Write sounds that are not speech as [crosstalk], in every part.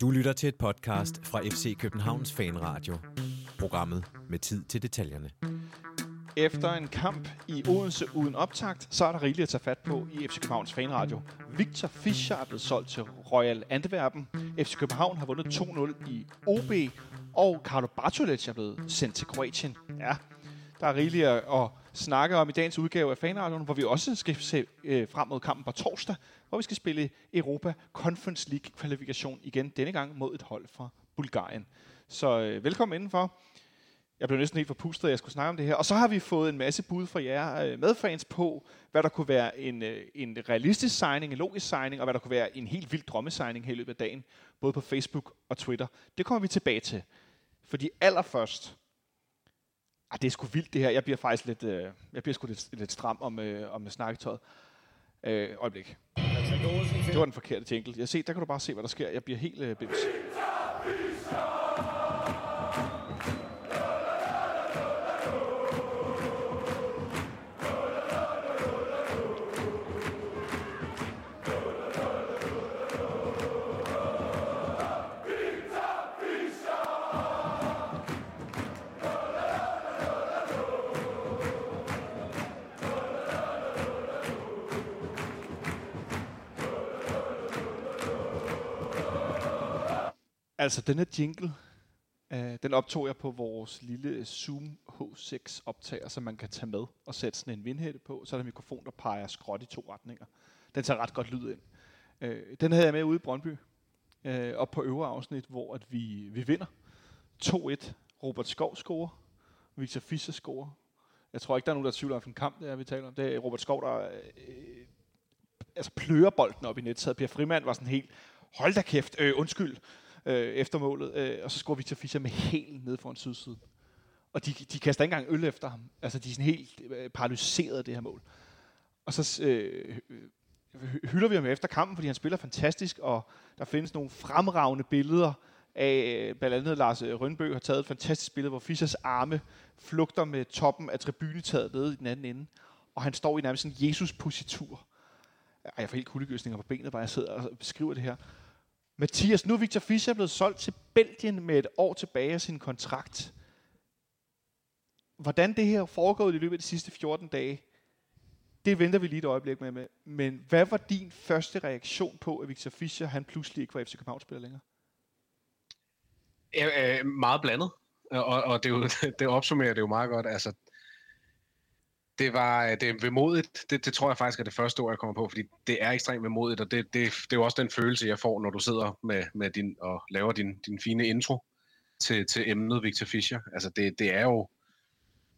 Du lytter til et podcast fra FC Københavns Fanradio. Programmet med tid til detaljerne. Efter en kamp i Odense uden optakt, så er der rigeligt at tage fat på i FC Københavns Fanradio. Victor Fischer er blevet solgt til Royal Antwerpen. FC København har vundet 2-0 i OB, og Carlo Bartolec er blevet sendt til Kroatien. Ja, der er rigeligt at snakke om i dagens udgave af Fanradioen, hvor vi også skal se øh, frem mod kampen på torsdag, hvor vi skal spille Europa Conference League kvalifikation igen, denne gang mod et hold fra Bulgarien. Så øh, velkommen indenfor. Jeg blev næsten helt forpustet, at jeg skulle snakke om det her. Og så har vi fået en masse bud fra jer øh, medfans på, hvad der kunne være en, øh, en realistisk signing, en logisk signing, og hvad der kunne være en helt vild drømmesigning her i løbet af dagen, både på Facebook og Twitter. Det kommer vi tilbage til. Fordi allerførst, ah, det er sgu vildt det her. Jeg bliver faktisk lidt, øh, jeg bliver sgu lidt, lidt stram om, øh, om snakketøjet. Øh, øjeblik. Det var den forkerte jingle. Jeg ser, der kan du bare se, hvad der sker. Jeg bliver helt øh, bims. Altså, den her jingle, øh, den optog jeg på vores lille Zoom H6 optager, som man kan tage med og sætte sådan en vindhætte på. Så er der en mikrofon, der peger skråt i to retninger. Den tager ret godt lyd ind. Øh, den havde jeg med ude i Brøndby, øh, op på øvre afsnit, hvor at vi, vi vinder 2-1. Robert Skov scorer, Victor Fischer scorer. Jeg tror ikke, der er nogen, der tvivler om en kamp, det er, vi taler om. Det er Robert Skov, der øh, altså plører bolden op i nettet. Pierre Frimand var sådan helt, hold da kæft, øh, undskyld, øh, efter målet, øh, og så scorer Victor Fischer med helt ned foran sydsiden. Og de, de kaster ikke engang øl efter ham. Altså, de er sådan helt øh, paralyseret af det her mål. Og så øh, hylder vi ham efter kampen, fordi han spiller fantastisk, og der findes nogle fremragende billeder af, øh, blandt andet Lars øh, Rønbø har taget et fantastisk billede, hvor Fischers arme flugter med toppen af tribunetaget nede i den anden ende, og han står i nærmest en Jesus-positur. Ej, Jeg får helt kuldegøsninger på benet, bare jeg sidder og beskriver det her. Mathias, nu er Victor Fischer blevet solgt til Belgien med et år tilbage af sin kontrakt. Hvordan det her foregået i løbet af de sidste 14 dage, det venter vi lige et øjeblik med. Men hvad var din første reaktion på, at Victor Fischer han pludselig ikke var FC København-spiller længere? Ja, øh, meget blandet. Og, og det, er jo, [laughs] det opsummerer det jo meget godt. Altså, det var øh, det er vemodigt. Det, det tror jeg faktisk er det første ord, jeg kommer på, fordi det er ekstremt vemodigt, og det, det, det er jo også den følelse, jeg får, når du sidder med, med din, og laver din, din fine intro til, til emnet Victor Fischer. Altså det, det er jo,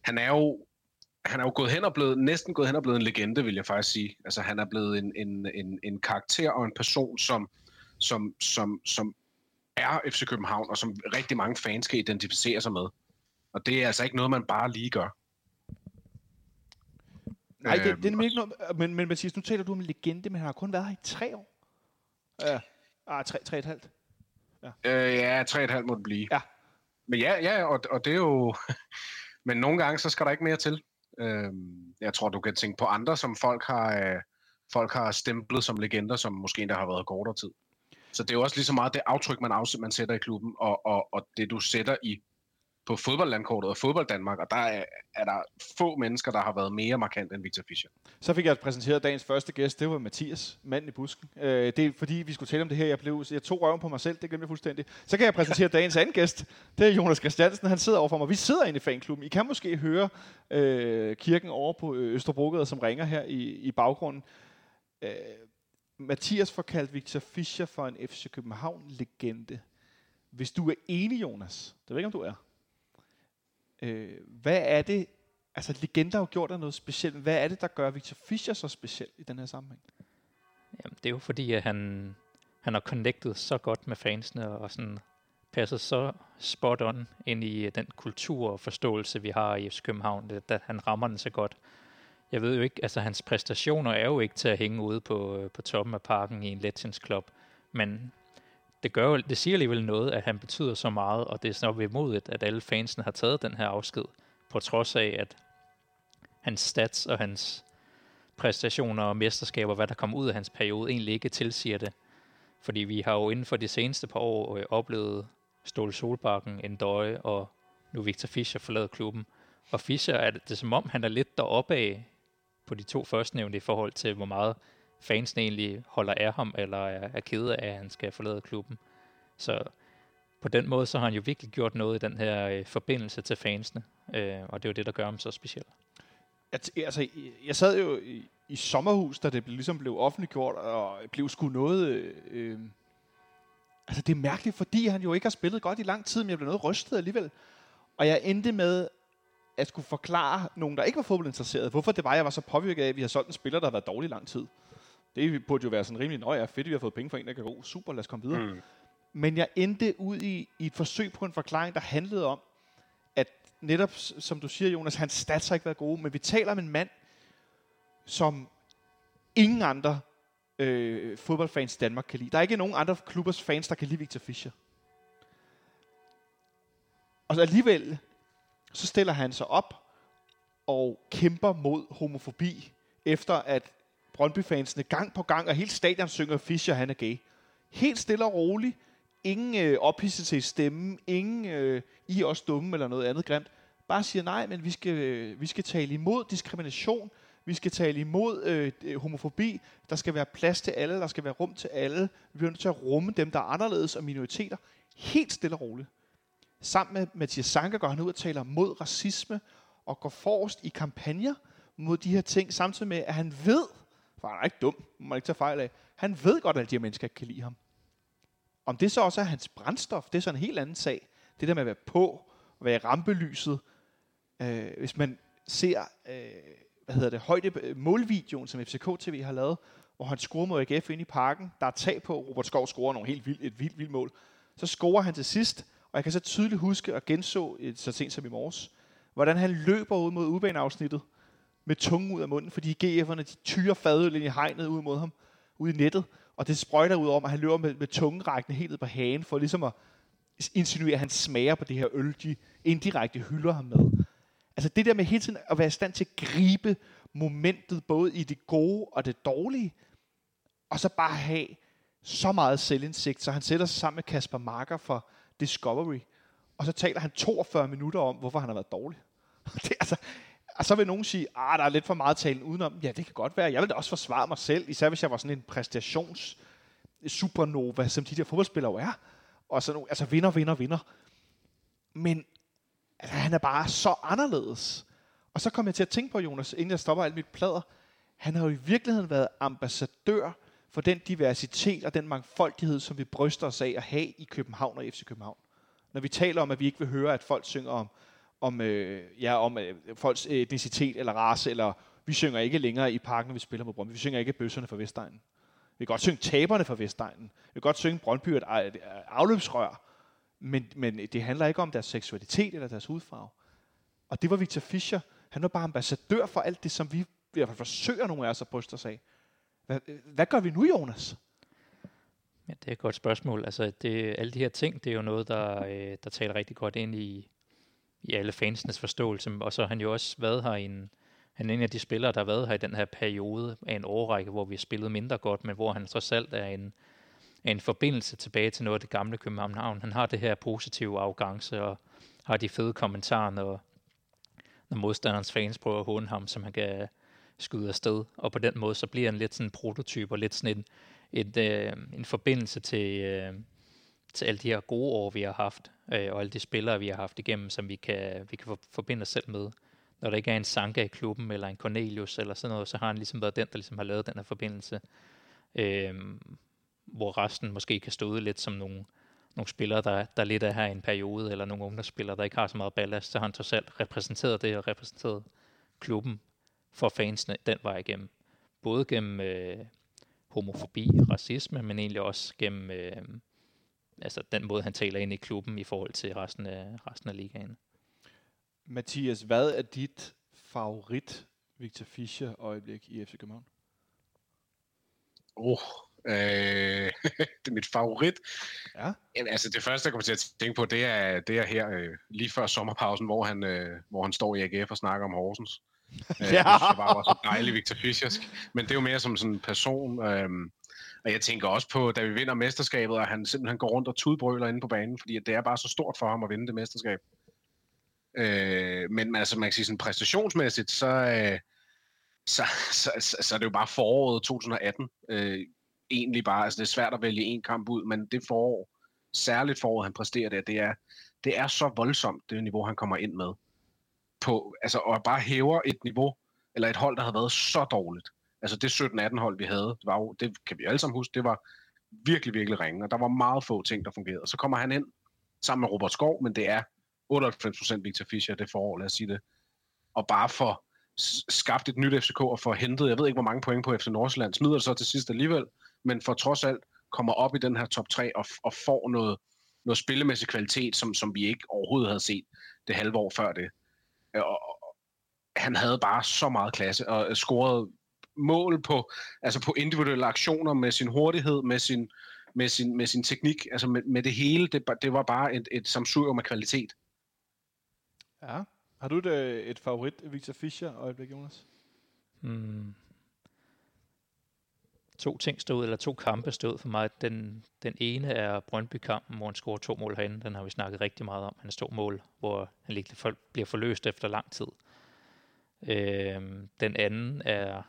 han er jo, han er jo gået hen og blevet, næsten gået hen og blevet en legende, vil jeg faktisk sige. Altså han er blevet en, en, en, en karakter og en person, som, som, som, som er FC København, og som rigtig mange fans kan identificere sig med. Og det er altså ikke noget, man bare lige gør. Nej, det, det er øhm, nemlig ikke noget, men, men Mathias, nu taler du om en legende, men han har kun været her i tre år. Ja, ah, tre, tre et halvt. Ja, øh, ja tre et halvt må det blive. Ja. Men ja, ja og, og det er jo... [laughs] men nogle gange, så skal der ikke mere til. Øh, jeg tror, du kan tænke på andre, som folk har, øh, folk har stemplet som legender, som måske endda har været kortere tid. Så det er jo også lige så meget det aftryk, man, afsæt, man sætter i klubben, og, og, og det, du sætter i på fodboldlandkortet og fodbold Danmark, og der er, er der få mennesker, der har været mere markant end Victor Fischer. Så fik jeg præsenteret dagens første gæst, det var Mathias, manden i busken. Øh, det er fordi, vi skulle tale om det her, jeg, blev, jeg tog røven på mig selv, det glemte jeg fuldstændig. Så kan jeg præsentere dagens anden gæst, det er Jonas Christiansen, han sidder overfor mig. Vi sidder inde i fanklubben. I kan måske høre øh, kirken over på øh, Østerbrogade, som ringer her i, i baggrunden. Øh, Mathias får kaldt Victor Fischer for en FC København-legende. Hvis du er enig, Jonas, det ved ikke, om du er, Øh, hvad er det, altså legender har jo gjort noget specielt, hvad er det, der gør Victor Fischer så speciel i den her sammenhæng? Jamen, det er jo fordi, at han, han har connectet så godt med fansene, og sådan passet så spot on ind i øh, den kultur og forståelse, vi har i FC København, at han rammer den så godt. Jeg ved jo ikke, altså hans præstationer er jo ikke til at hænge ude på, øh, på toppen af parken i en Legends Club, men det, gør jo, det siger alligevel noget, at han betyder så meget, og det er sådan vemodigt, at alle fansene har taget den her afsked, på trods af, at hans stats og hans præstationer og mesterskaber, hvad der kom ud af hans periode, egentlig ikke tilsiger det. Fordi vi har jo inden for de seneste par år øh, oplevet Ståle Solbakken, Endøje og nu Victor Fischer forlade klubben. Og Fischer er det, det er som om, han er lidt deroppe af på de to førstnævnte i forhold til, hvor meget fansen egentlig holder af ham, eller er, er kede af, at han skal forlade klubben. Så på den måde, så har han jo virkelig gjort noget i den her øh, forbindelse til fansene, øh, og det er jo det, der gør ham så speciel. Jeg, altså, jeg sad jo i, i sommerhus, da det ligesom blev offentliggjort, og blev sgu noget... Øh, øh, altså, det er mærkeligt, fordi han jo ikke har spillet godt i lang tid, men jeg blev noget rystet alligevel. Og jeg endte med at skulle forklare nogen, der ikke var fodboldinteresseret, hvorfor det var, jeg var så påvirket af, at vi har solgt en spiller, der har været dårlig i lang tid. Det burde jo være sådan rimelig, nøje, fedt, vi har fået penge for en, der kan gå. Super, lad os komme videre. Mm. Men jeg endte ud i, i et forsøg på en forklaring, der handlede om, at netop, som du siger, Jonas, hans stats har ikke været gode, men vi taler om en mand, som ingen andre øh, fodboldfans i Danmark kan lide. Der er ikke nogen andre klubbers fans, der kan lide Victor Fischer. Og så alligevel, så stiller han sig op og kæmper mod homofobi, efter at Brøndby-fansene gang på gang og hele stadion synger Fischer, han er gay. Helt stille og roligt. Ingen øh, ophidselse i stemmen. Ingen øh, I er også dumme eller noget andet grimt. Bare siger nej, men vi skal, øh, vi skal tale imod diskrimination. Vi skal tale imod øh, øh homofobi. Der skal være plads til alle. Der skal være rum til alle. Vi er nødt til at rumme dem, der er anderledes og minoriteter. Helt stille og roligt. Sammen med Mathias Sanker går han ud og taler mod racisme og går forrest i kampagner mod de her ting, samtidig med, at han ved, for han er ikke dum, må man ikke tage fejl af, han ved godt, at de her mennesker ikke kan lide ham. Om det så også er hans brændstof, det er så en helt anden sag. Det der med at være på, og være i rampelyset. Øh, hvis man ser, øh, hvad hedder det, højde øh, målvideoen, som FCK TV har lavet, hvor han scorer mod AGF ind i parken, der er tag på, Robert Skov scorer nogle helt vildt, et vildt, vildt mål. Så scorer han til sidst, og jeg kan så tydeligt huske og genså et, så sent som i morges, hvordan han løber ud mod ubaneafsnittet med tungen ud af munden, fordi GF'erne de tyrer fadøl ind i hegnet ud mod ham, ud i nettet, og det sprøjter ud om, at han løber med, med tungen helt ned på hagen, for ligesom at insinuere, at han smager på det her øl, de indirekte hylder ham med. Altså det der med hele tiden at være i stand til at gribe momentet, både i det gode og det dårlige, og så bare have så meget selvindsigt, så han sætter sig sammen med Kasper Marker for Discovery, og så taler han 42 minutter om, hvorfor han har været dårlig. [laughs] det, altså, og så vil nogen sige, at ah, der er lidt for meget talen udenom. Ja, det kan godt være. Jeg vil da også forsvare mig selv, især hvis jeg var sådan en præstations supernova, som de der fodboldspillere jo er. Og sådan, altså vinder, vinder, vinder. Men altså, han er bare så anderledes. Og så kom jeg til at tænke på, Jonas, inden jeg stopper alt mit plader. Han har jo i virkeligheden været ambassadør for den diversitet og den mangfoldighed, som vi bryster os af at have i København og FC København. Når vi taler om, at vi ikke vil høre, at folk synger om, om, øh, ja, om øh, folks etnicitet eller race, eller vi synger ikke længere i parken, når vi spiller mod Brøndby. Vi synger ikke bøsserne fra Vestegnen. Vi kan godt synge taberne fra Vestegnen. Vi kan godt synge Brøndby et afløbsrør. Men, men det handler ikke om deres seksualitet eller deres hudfarve. Og det var Victor Fischer. Han var bare ambassadør for alt det, som vi i hvert fald forsøger nogle af os at bryste os af. Hvad, hvad gør vi nu, Jonas? Ja, det er et godt spørgsmål. Altså, det, alle de her ting, det er jo noget, der, øh, der taler rigtig godt ind i, i alle fansenes forståelse. Og så har han jo også været her i en, han er en af de spillere, der har været her i den her periode af en årrække, hvor vi har spillet mindre godt, men hvor han trods alt er en, er en forbindelse tilbage til noget af det gamle København. Han har det her positive arrogance og har de fede kommentarer, når, når modstanderens fans prøver at håne ham, som han kan skyde afsted. Og på den måde, så bliver han lidt sådan en prototyp og lidt sådan en, et, øh, en forbindelse til, øh, til alle de her gode år, vi har haft, øh, og alle de spillere, vi har haft igennem, som vi kan, vi kan forbinde os selv med. Når der ikke er en Sanka i klubben, eller en Cornelius, eller sådan noget, så har han ligesom været den, der ligesom har lavet den her forbindelse. Øh, hvor resten måske kan stå ud lidt som nogle, nogle spillere, der, der lidt er her i en periode, eller nogle ungdomsspillere, der ikke har så meget ballast, så har han trods alt repræsenteret det, og repræsenteret klubben for fansene den vej igennem. Både gennem øh, homofobi, racisme, men egentlig også gennem øh, altså den måde, han taler ind i klubben i forhold til resten af, resten af ligaen. Mathias, hvad er dit favorit Victor Fischer øjeblik i FC København? Oh, øh, [laughs] det er mit favorit. Ja. Jamen, altså det første, jeg kommer til at tænke på, det er, det er her øh, lige før sommerpausen, hvor han, øh, hvor han står i AGF og snakker om Horsens. [laughs] Øh, ja. Det var også dejligt Victor Fischers. Men det er jo mere som sådan en person. Øh, og jeg tænker også på, da vi vinder mesterskabet, og han simpelthen går rundt og tudbrøler inde på banen, fordi det er bare så stort for ham at vinde det mesterskab. Øh, men altså, man kan sige sådan præstationsmæssigt, så, øh, så, så, så, så er det jo bare foråret 2018. Øh, egentlig bare, altså det er svært at vælge en kamp ud, men det forår, særligt foråret han præsterer der, det er, det er så voldsomt, det niveau han kommer ind med. På, altså, og bare hæver et niveau, eller et hold, der havde været så dårligt. Altså det 17-18 hold, vi havde, det, var jo, det kan vi alle sammen huske, det var virkelig, virkelig ringe, og der var meget få ting, der fungerede. Så kommer han ind sammen med Robert Skov, men det er 98% Victor Fischer det forår, lad os sige det. Og bare for skabt et nyt FCK og får hentet, jeg ved ikke hvor mange point på FC Nordsjælland, smider det så til sidst alligevel, men for trods alt kommer op i den her top 3 og, og får noget, noget spillemæssig kvalitet, som, som vi ikke overhovedet havde set det halve år før det. Øh, og, og han havde bare så meget klasse og scorede mål på, altså på individuelle aktioner med sin hurtighed, med sin, med sin, med sin teknik, altså med, med det hele. Det, det var bare et, et samsurium med kvalitet. Ja. Har du et, øh, et favorit, Victor Fischer, øjeblik, Jonas? Hmm. To ting stod, eller to kampe stod for mig. Den, den ene er Brøndby-kampen, hvor han scorer to mål herinde. Den har vi snakket rigtig meget om. Han to mål, hvor han bliver forløst efter lang tid. Øhm, den anden er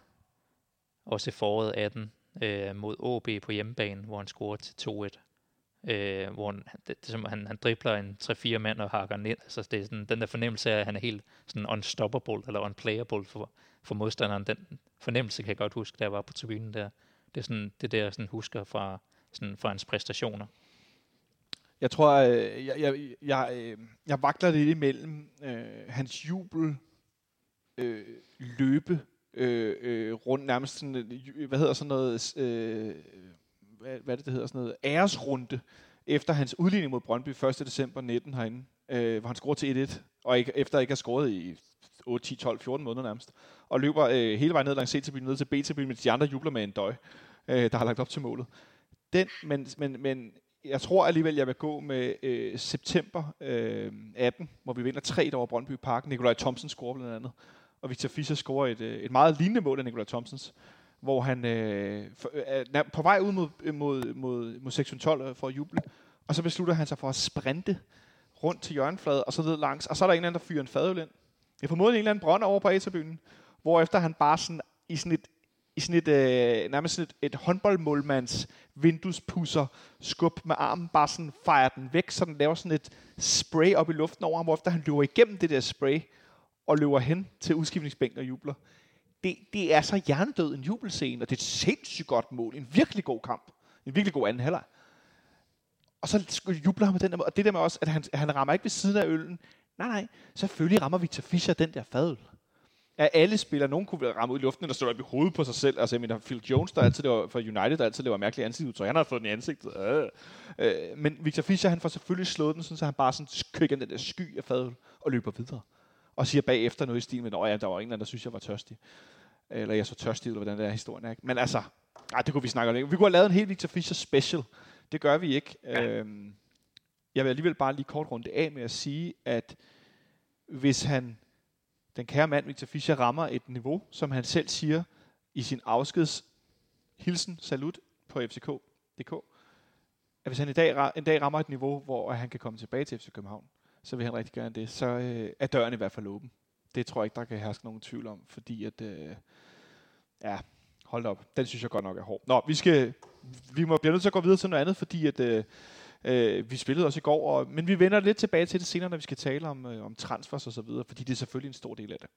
også i foråret 18 øh, mod AB på hjemmebane, hvor han scorer til 2-1 øh, hvor han, det, det, som, han, han dribler en 3-4 mand og hakker ned. Altså, det er sådan, den der fornemmelse af, at han er helt sådan unstoppable eller unplayable for, for modstanderen. Den fornemmelse kan jeg godt huske, da jeg var på tribunen der. Det er sådan, det der, jeg sådan husker fra, sådan, fra hans præstationer. Jeg tror, øh, jeg, jeg, jeg, øh, jeg vakler lidt imellem øh, hans jubel, øh, løbe, øh, øh, rundt nærmest sådan, øh, hvad hedder sådan noget, øh, hvad, hvad det, det hedder, sådan noget æresrunde, efter hans udligning mod Brøndby 1. december 19 herinde, øh, hvor han scorede til 1-1, og ikke, efter ikke har scoret i 8, 10, 12, 14 måneder nærmest, og løber øh, hele vejen ned langs C-tribunen, ned til B-tribunen, mens de andre jubler med en døj, øh, der har lagt op til målet. Den, men, men, men jeg tror alligevel, jeg vil gå med øh, september øh, 18, hvor vi vinder 3 over Brøndby Park. Nikolaj Thomsen scorer blandt andet, og Victor Fischer scorer et, øh, et meget lignende mål af Nikolaj Thomsens hvor han øh, øh er på vej ud mod, øh, mod, mod, mod 612 for at juble, og så beslutter han sig for at sprinte rundt til hjørnefladen, og så ned langs, og så er der en eller anden, der fyrer en fadøl ind. Jeg formoder en eller anden brønd over på A-tribunen, hvor efter han bare sådan, i sådan et, i sådan et, øh, nærmest sådan et, et håndboldmålmands vinduespusser skub med armen, bare sådan fejrer den væk, så den laver sådan et spray op i luften over ham, hvor efter han løber igennem det der spray, og løber hen til udskiftningsbænken og jubler det, det er så hjernedød en jubelscene, og det er et sindssygt godt mål. En virkelig god kamp. En virkelig god anden halvleg. Og så jubler han med den der, og det der med også, at han, han rammer ikke ved siden af øllen. Nej, nej, selvfølgelig rammer Victor Fischer den der fadøl. At alle spillere, nogen kunne ramme ud i luften, eller stå op i hovedet på sig selv. Altså, jeg mener, Phil Jones, der altid laver, for United, der altid laver mærkelige ansigtsudtryk. Han har fået den i ansigtet. Øh. Øh, men Victor Fischer, han får selvfølgelig slået den, sådan, så han bare sådan køkker den der sky af fadøl og løber videre og siger bagefter noget i stil med, at ja, der var ingen, der synes, jeg var tørstig. Eller jeg så tørstig, eller hvordan det er historien er. Ikke? Men altså, ej, det kunne vi snakke om. Vi kunne have lavet en helt Victor Fischer special. Det gør vi ikke. Ja. Øhm, jeg vil alligevel bare lige kort runde af med at sige, at hvis han, den kære mand Victor Fischer, rammer et niveau, som han selv siger i sin afskeds hilsen, salut på fck.dk, at hvis han i dag, en dag rammer et niveau, hvor han kan komme tilbage til FC København, så vil han rigtig gerne det, så øh, er døren i hvert fald åben. Det tror jeg ikke, der kan herske nogen tvivl om, fordi at, øh, ja, hold op, den synes jeg godt nok er hård. Nå, vi skal, vi må blive nødt til at gå videre til noget andet, fordi at, øh, øh, vi spillede også i går, og, men vi vender lidt tilbage til det senere, når vi skal tale om, øh, om transfers og så videre, fordi det er selvfølgelig en stor del af det.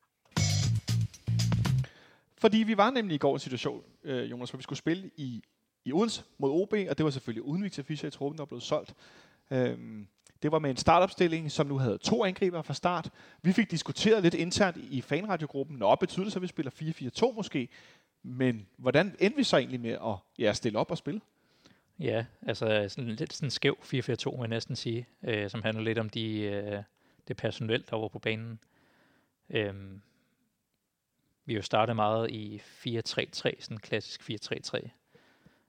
Fordi vi var nemlig i går i en situation, øh, Jonas, hvor vi skulle spille i, i Odense mod OB, og det var selvfølgelig uden Victor Fischer i truppen, der blev solgt. Øhm, det var med en startopstilling, som nu havde to angriber fra start. Vi fik diskuteret lidt internt i fanradiogruppen, Nå, betyder det så, at vi spiller 4-4-2 måske? Men hvordan endte vi så egentlig med at ja, stille op og spille? Ja, altså sådan lidt sådan skæv 4-4-2, vil jeg næsten sige, øh, som handler lidt om de, øh, det personel, der var på banen. Øh, vi jo startede meget i 4-3-3, sådan klassisk 4-3-3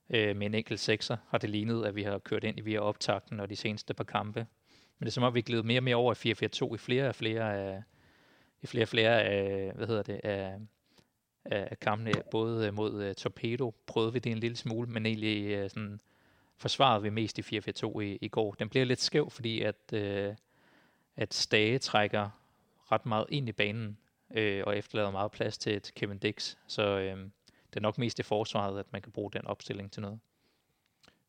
øh, med en enkelt sekser, har det lignet, at vi har kørt ind i via optakten og de seneste par kampe. Men det er som om, vi er mere og mere over i 4-4-2 i flere og flere af, i flere og flere af, hvad hedder det, af, af kampene, både øh, mod uh, Torpedo prøvede vi det en lille smule, men egentlig uh, sådan, forsvarede vi mest i 4-4-2 i, i går. Den bliver lidt skæv, fordi at, uh, at Stage trækker ret meget ind i banen, uh, og efterlader meget plads til, til Kevin Dix. Så uh, det er nok mest i forsvaret, at man kan bruge den opstilling til noget.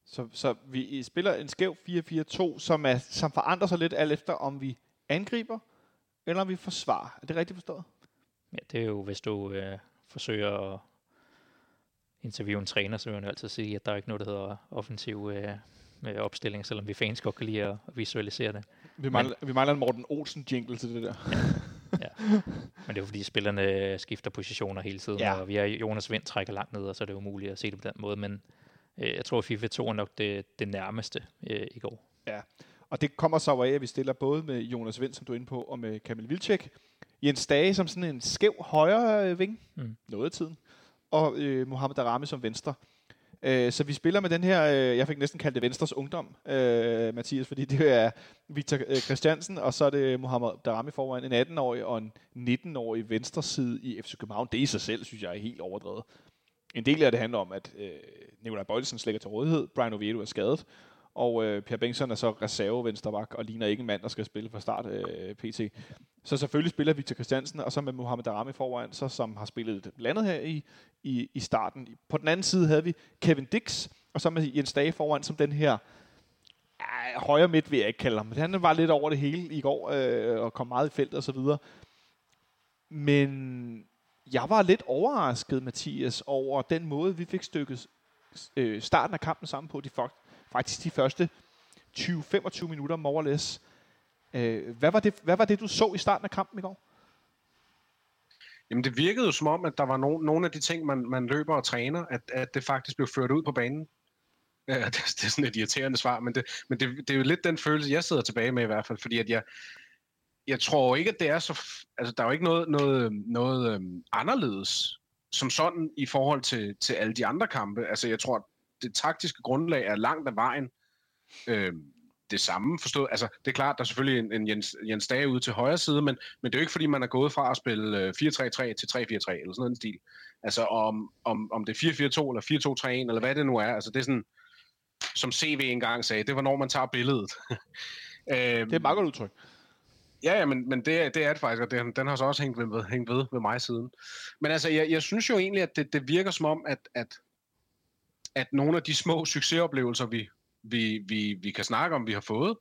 Så, så vi spiller en skæv 4-4-2, som, er, som forandrer sig lidt alt efter, om vi angriber, eller om vi forsvarer. Er det rigtigt forstået? Ja, det er jo, hvis du øh, forsøger at interviewe en træner, så vil man jo altid sige, at der er ikke noget, der hedder offensiv øh, med opstilling, selvom vi fans godt kan lide at visualisere det. Vi mangler, Men, vi mangler en Morten Olsen-jingle til det der. Ja. ja. Men det er jo fordi spillerne skifter positioner hele tiden, ja. og vi har Jonas Vind trækker langt ned, og så er det umuligt at se det på den måde, men øh, jeg tror, FIFA 2 er nok det, det nærmeste øh, i går. Ja, og det kommer så af, at vi stiller både med Jonas Vind, som du er inde på, og med Kamil Vilcek. Jens Dage som sådan en skæv højre øh, ving, mm. noget af tiden, og øh, Mohamed Darami som venstre. Øh, så vi spiller med den her, øh, jeg fik næsten kaldt det Venstres Ungdom, øh, Mathias, fordi det er Victor øh, Christiansen, og så er det Mohamed Darami foran en 18-årig og en 19-årig venstre side i FC København. Det i sig selv, synes jeg, er helt overdrevet. En del af det handler om, at øh, Nikolaj Bøjlesen slækker til rådighed, Brian Oviedo er skadet, og øh, Per Bengtsson er så reserve vensterbak og ligner ikke en mand, der skal spille fra start øh, PT. Så selvfølgelig spiller Victor Christiansen, og så med Mohamed Darami foran, så, som har spillet blandet her i, i, i starten. På den anden side havde vi Kevin Dix, og så med Jens Dage foran som den her øh, højre midt, vil jeg ikke kalde ham. Men han var lidt over det hele i går, øh, og kom meget i feltet og så videre. Men jeg var lidt overrasket, Mathias, over den måde, vi fik stykket øh, starten af kampen sammen på. De faktisk de første 20-25 minutter, more or less. Øh, hvad, var det, hvad var det, du så i starten af kampen i går? Jamen det virkede jo som om, at der var no- nogle af de ting, man, man løber og træner, at, at det faktisk blev ført ud på banen. Ja, det, [laughs] det er sådan et irriterende svar, men, det, men det, det er jo lidt den følelse, jeg sidder tilbage med i hvert fald, fordi at jeg, jeg tror ikke, at det er så... Altså, der er jo ikke noget, noget, noget øhm, anderledes som sådan i forhold til, til alle de andre kampe. Altså, jeg tror, det taktiske grundlag er langt af vejen øh, det samme forstået. Altså, det er klart, der er selvfølgelig en, en Jens, Jens Dage ude til højre side, men, men det er jo ikke, fordi man er gået fra at spille øh, 4-3-3 til 3-4-3 eller sådan en stil. Altså, om, om, om det er 4-4-2 eller 4-2-3-1, eller hvad det nu er, altså det er sådan, som CV engang sagde, det var når man tager billedet. [laughs] øh, det er et meget godt udtryk. Ja, ja, men, men det, det er det faktisk, og det, den har så også hængt ved, hængt ved ved mig siden. Men altså, jeg, jeg synes jo egentlig, at det, det virker som om, at, at at nogle af de små succesoplevelser, vi, vi, vi, vi kan snakke om, vi har fået,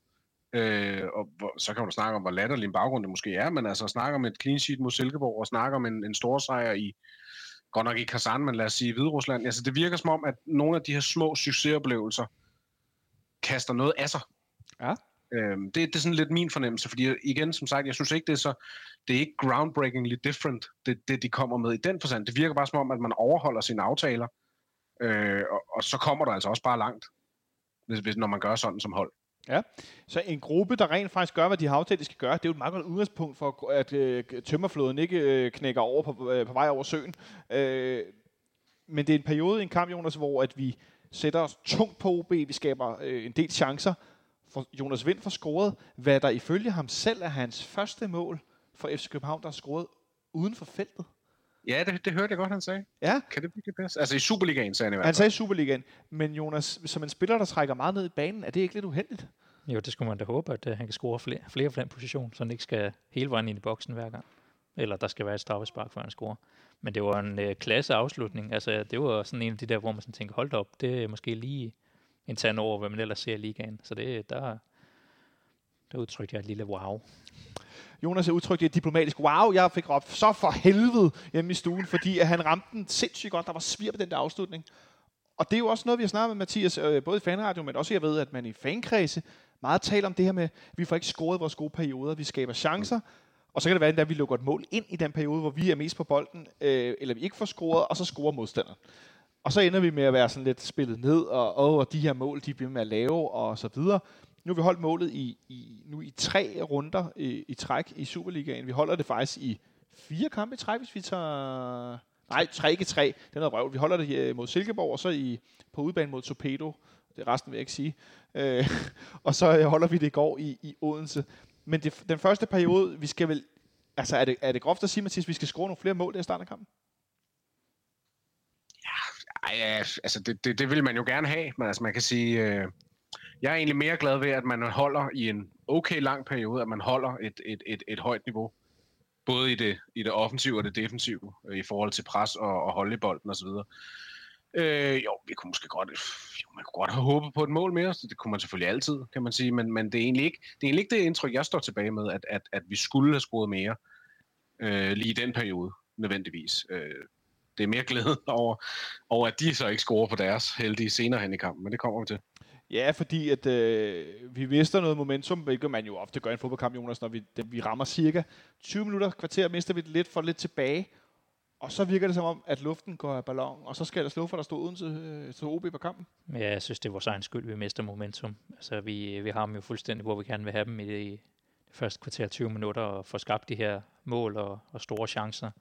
øh, og hvor, så kan man snakke om, hvor latterlig en baggrund det måske er, men altså snakke om et clean sheet mod Silkeborg, og snakke om en, en stor sejr i, godt nok i Kazan, men lad os sige i Hviderusland. Altså det virker som om, at nogle af de her små succesoplevelser kaster noget af sig. Ja. Øhm, det, det er sådan lidt min fornemmelse, fordi igen, som sagt, jeg synes ikke, det er så, det er ikke groundbreakingly different, det, det de kommer med i den forstand. Det virker bare som om, at man overholder sine aftaler, Øh, og, og så kommer der altså også bare langt, hvis, hvis, når man gør sådan som hold. Ja, så en gruppe, der rent faktisk gør, hvad de har aftalt, de skal gøre, det er jo et meget godt udgangspunkt for, at øh, tømmerfloden ikke øh, knækker over på, øh, på vej over søen. Øh, men det er en periode i en kamp, Jonas, hvor at vi sætter os tungt på OB, vi skaber øh, en del chancer, for Jonas Vind får scoret, hvad der ifølge ham selv er hans første mål for FC København, der er scoret uden for feltet. Ja, det, det hørte jeg godt, han sagde. Ja. Kan det virkelig passe? Altså i Superligaen, sagde han i hvert fald. Han sagde i Superligaen. Men Jonas, som en spiller, der trækker meget ned i banen, er det ikke lidt uheldigt? Jo, det skulle man da håbe, at uh, han kan score flere, flere for den position, så han ikke skal hele vejen ind i boksen hver gang. Eller der skal være et straffespark, før han scorer. Men det var en uh, klasse afslutning. Altså, det var sådan en af de der, hvor man sådan tænker, hold op, det er måske lige en tand over, hvad man ellers ser i ligaen. Så det, der, der udtrykte jeg et lille wow. Jonas har udtrykt et diplomatisk. Wow, jeg fik råbt så for helvede hjemme i stuen, fordi at han ramte den sindssygt godt. Der var svir på den der afslutning. Og det er jo også noget, vi har snakket med Mathias, øh, både i fanradio, men også jeg ved, at man i fankredse meget taler om det her med, at vi får ikke scoret vores gode perioder, vi skaber chancer, og så kan det være, at vi lukker et mål ind i den periode, hvor vi er mest på bolden, øh, eller vi ikke får scoret, og så scorer modstanderen. Og så ender vi med at være sådan lidt spillet ned, og, og de her mål, de bliver med at lave, og så videre. Nu har vi holdt målet i, i, nu i tre runder i, i træk i Superligaen. Vi holder det faktisk i fire kampe i træk, hvis vi tager... Nej, tre ikke tre. Det er noget røv. Vi holder det øh, mod Silkeborg, og så i, på udbanen mod Torpedo. Det er resten vil jeg ikke sige. Øh, [laughs] og så øh, holder vi det i går i, i Odense. Men det, den første periode, vi skal vel... Altså, er det, er det groft at sige, Mathias, vi skal score nogle flere mål i starten af kampen? Ej, altså det, det, det vil man jo gerne have, men altså man kan sige, øh, jeg er egentlig mere glad ved, at man holder i en okay lang periode, at man holder et, et, et, et højt niveau, både i det, i det offensive og det defensive, øh, i forhold til pres og, og holde i bolden osv. Øh, jo, vi kunne måske godt, jo, man kunne godt have håbet på et mål mere, så det kunne man selvfølgelig altid, kan man sige, men, men det, er egentlig ikke, det er egentlig ikke det indtryk, jeg står tilbage med, at, at, at vi skulle have scoret mere øh, lige i den periode, nødvendigvis. Øh, det er mere glæde [laughs] over, over, at de så ikke scorer på deres heldige senere hen i kampen, men det kommer vi til. Ja, fordi at øh, vi mister noget momentum, hvilket man jo ofte gør i en fodboldkamp, Jonas, når vi, det, vi rammer cirka 20 minutter, kvarter, mister vi det lidt, for lidt tilbage, og så virker det som om, at luften går af ballon, og så skal der slå for, der stod uden til, øh, til OB på kampen. Ja, jeg synes, det er vores egen skyld, vi mister momentum. Altså, vi, vi har dem jo fuldstændig, hvor vi gerne vil have dem i det, første kvarter 20 minutter, og få skabt de her mål og, og store chancer.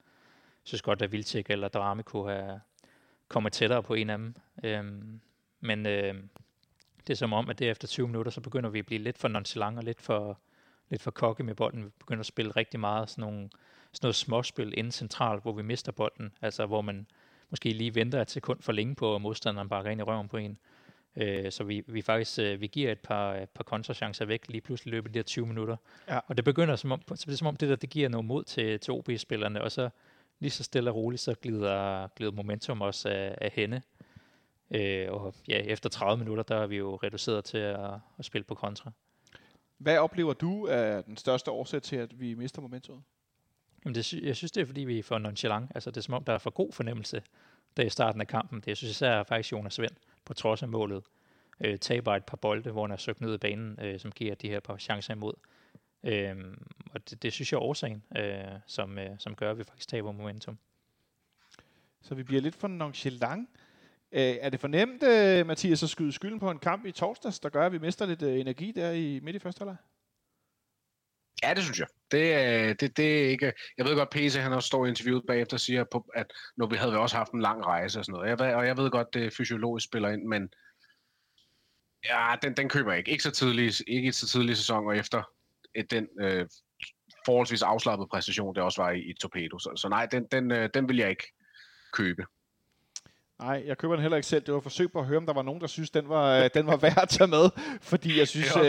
Synes godt, at Vildtjek eller Drame kunne have kommet tættere på en af dem. Øhm, men øh, det er som om, at det efter 20 minutter, så begynder vi at blive lidt for nonchalant og lidt for, lidt for kokke med bolden. Vi begynder at spille rigtig meget sådan, nogle, sådan noget småspil inden centralt, hvor vi mister bolden. Altså hvor man måske lige venter et sekund for længe på, at modstanderen bare ind i røven på en. Øh, så vi, vi faktisk øh, vi giver et par, et par kontrachancer væk lige pludselig løbet de her 20 minutter. Ja. Og det begynder som om, så det er som om det der, det giver noget mod til, til OB-spillerne, og så lige så stille og roligt, så glider, glider momentum også af, af hende. Øh, og ja, efter 30 minutter, der er vi jo reduceret til at, at spille på kontra. Hvad oplever du er den største årsag til, at vi mister momentum? Jamen det, jeg synes, det er, fordi vi er for nonchalant. Altså, det er som om, der er for god fornemmelse der i starten af kampen. Det jeg synes især faktisk Jonas Vind, på trods af målet, øh, taber et par bolde, hvor han er søgt ned i banen, øh, som giver de her par chancer imod. Øh, og det, det synes jeg er årsagen, øh, som, øh, som gør, at vi faktisk taber momentum. Så vi bliver lidt for nonchalant. Øh, er det fornemt, øh, Mathias, at skyde skylden på en kamp i torsdags, der gør, at vi mister lidt øh, energi der i midt i første halvleg? Ja, det synes jeg. Det, det, det er ikke... Jeg ved godt, PC han også står i interviewet bagefter og siger, på, at når vi havde også haft en lang rejse og sådan noget. Jeg, og jeg ved godt, det fysiologisk spiller ind, men ja, den, den køber jeg ikke. Ikke så tidlig, ikke så tidlig sæson, og efter den øh, forholdsvis afslappede præstation, det også var i, i Torpedo. Så, så nej, den, den, øh, den vil jeg ikke købe. Nej, jeg køber den heller ikke selv. Det var et forsøg på at høre, om der var nogen, der synes, den var, øh, den var værd at tage med. Fordi jeg [laughs] synes, øh,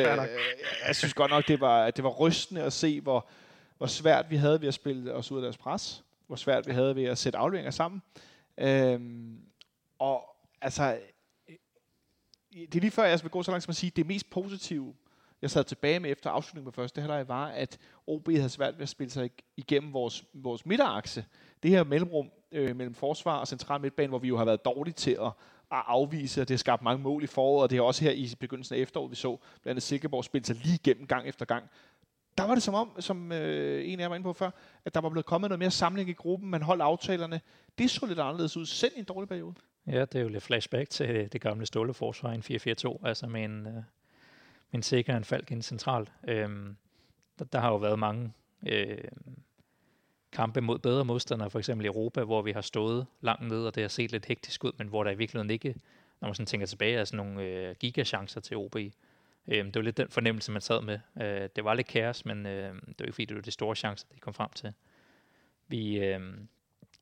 jeg synes godt nok, det var, det var rystende at se, hvor, hvor svært vi havde ved at spille os ud af deres pres. Hvor svært vi havde ved at sætte afleveringer sammen. Øhm, og altså, det er lige før, jeg vil gå så langt som at sige, det mest positive, jeg sad tilbage med efter afslutningen på første halvleg, var, at OB havde svært ved at spille sig igennem vores, vores midterakse. Det her mellemrum øh, mellem forsvar og central midtbane, hvor vi jo har været dårlige til at, at afvise, og det har skabt mange mål i foråret, og det er også her i begyndelsen af efteråret, vi så blandt andet Silkeborg spille sig lige igennem gang efter gang. Der var det som om, som øh, en af jer var inde på før, at der var blevet kommet noget mere samling i gruppen, man holdt aftalerne. Det så lidt anderledes ud, selv i en dårlig periode. Ja, det er jo lidt flashback til øh, det gamle ståleforsvar i en 4-4-2, altså med en, øh, men sikker en falk ind centralt. Øhm, der, der har jo været mange øh, kampe mod bedre modstandere, for eksempel i Europa, hvor vi har stået langt ned, og det har set lidt hektisk ud, men hvor der i virkeligheden ikke, når man sådan tænker tilbage, er sådan nogle øh, gigachancer til OB. Øhm, det var lidt den fornemmelse, man sad med. Øh, det var lidt kaos, men øh, det var ikke fordi, det var de store chancer, de kom frem til. Vi, øh,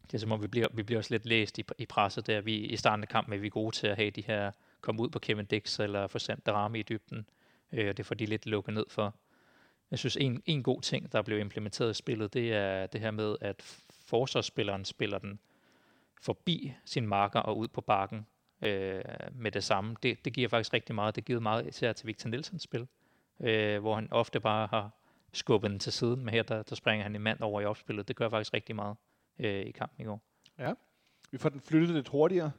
det er som om, vi bliver, vi bliver også lidt læst i, i presset der. Vi, I starten af kampen er vi gode til at have de her, komme ud på Kevin Dix eller få sendt Darami i dybden. Øh, Øh, det får de lidt lukket ned for. Jeg synes, en, en god ting, der blev implementeret i spillet, det er det her med, at forsvarsspilleren spiller den forbi sin marker og ud på bakken øh, med det samme. Det, det giver faktisk rigtig meget. Det giver meget især til Victor Nielsens spil, øh, hvor han ofte bare har skubbet den til siden, men her der, der springer han en mand over i opspillet. Det gør faktisk rigtig meget øh, i kampen i går. Ja, vi får den flyttet lidt hurtigere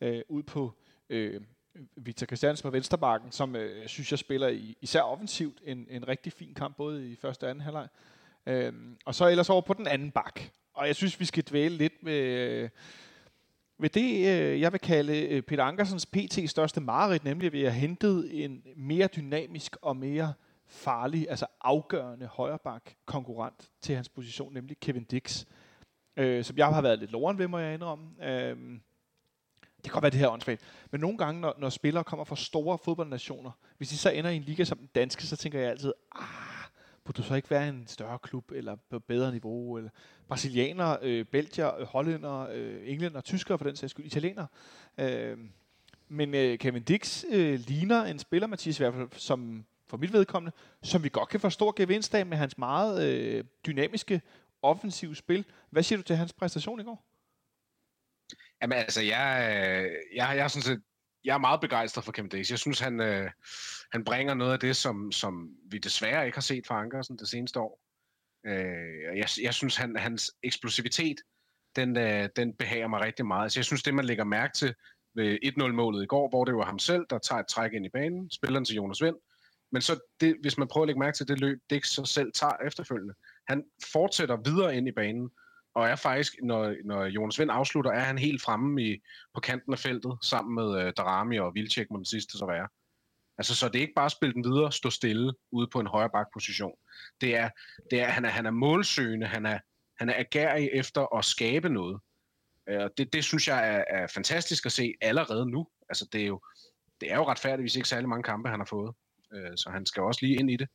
øh, ud på øh, Victor Christiansen på venstrebakken, som øh, synes jeg spiller i, især offensivt en, en rigtig fin kamp, både i første og anden halvleg. Øhm, og så ellers over på den anden bak. Og jeg synes, vi skal dvæle lidt med, med ved det, øh, jeg vil kalde øh, Peter Ankersens PT største mareridt, nemlig at vi har hentet en mere dynamisk og mere farlig, altså afgørende højreback konkurrent til hans position, nemlig Kevin Dix. Øh, som jeg har været lidt loren ved, må jeg indrømme. Øh, det kan godt være, det her åndssvagt. Men nogle gange, når, når spillere kommer fra store fodboldnationer, hvis de så ender i en liga som den danske, så tænker jeg altid, ah, burde du så ikke være en større klub, eller på bedre niveau, eller brasilianer, øh, belgier, hollænder, øh, øh englænder, tyskere for den sags skyld, italiener. Øh, men øh, Kevin Dix øh, ligner en spiller, Mathias, i hvert fald, som for mit vedkommende, som vi godt kan få stor gevinst af med hans meget øh, dynamiske offensive spil. Hvad siger du til hans præstation i går? Jamen altså, jeg, øh, jeg, jeg, synes, set, jeg er meget begejstret for Kevin Days. Jeg synes, han, øh, han bringer noget af det, som, som vi desværre ikke har set fra Ankersen det seneste år. Øh, jeg, jeg synes, han, hans eksplosivitet, den, øh, den behager mig rigtig meget. Altså, jeg synes, det man lægger mærke til ved 1-0-målet i går, hvor det var ham selv, der tager et træk ind i banen, spilleren til Jonas Vind, men så det, hvis man prøver at lægge mærke til det løb, Dix så selv tager efterfølgende, han fortsætter videre ind i banen, og er faktisk, når, når Jonas Vind afslutter, er han helt fremme i, på kanten af feltet, sammen med øh, Darami og Vilcek må den sidste så være. Altså, så det er ikke bare at spille den videre, stå stille ude på en højre bakposition. Det er, det er, han, er, han er målsøgende, han er, han er agerig efter at skabe noget. Øh, og det, det synes jeg er, er fantastisk at se allerede nu. Altså, det er jo, det er jo retfærdigvis ikke særlig mange kampe, han har fået. Øh, så han skal også lige ind i det.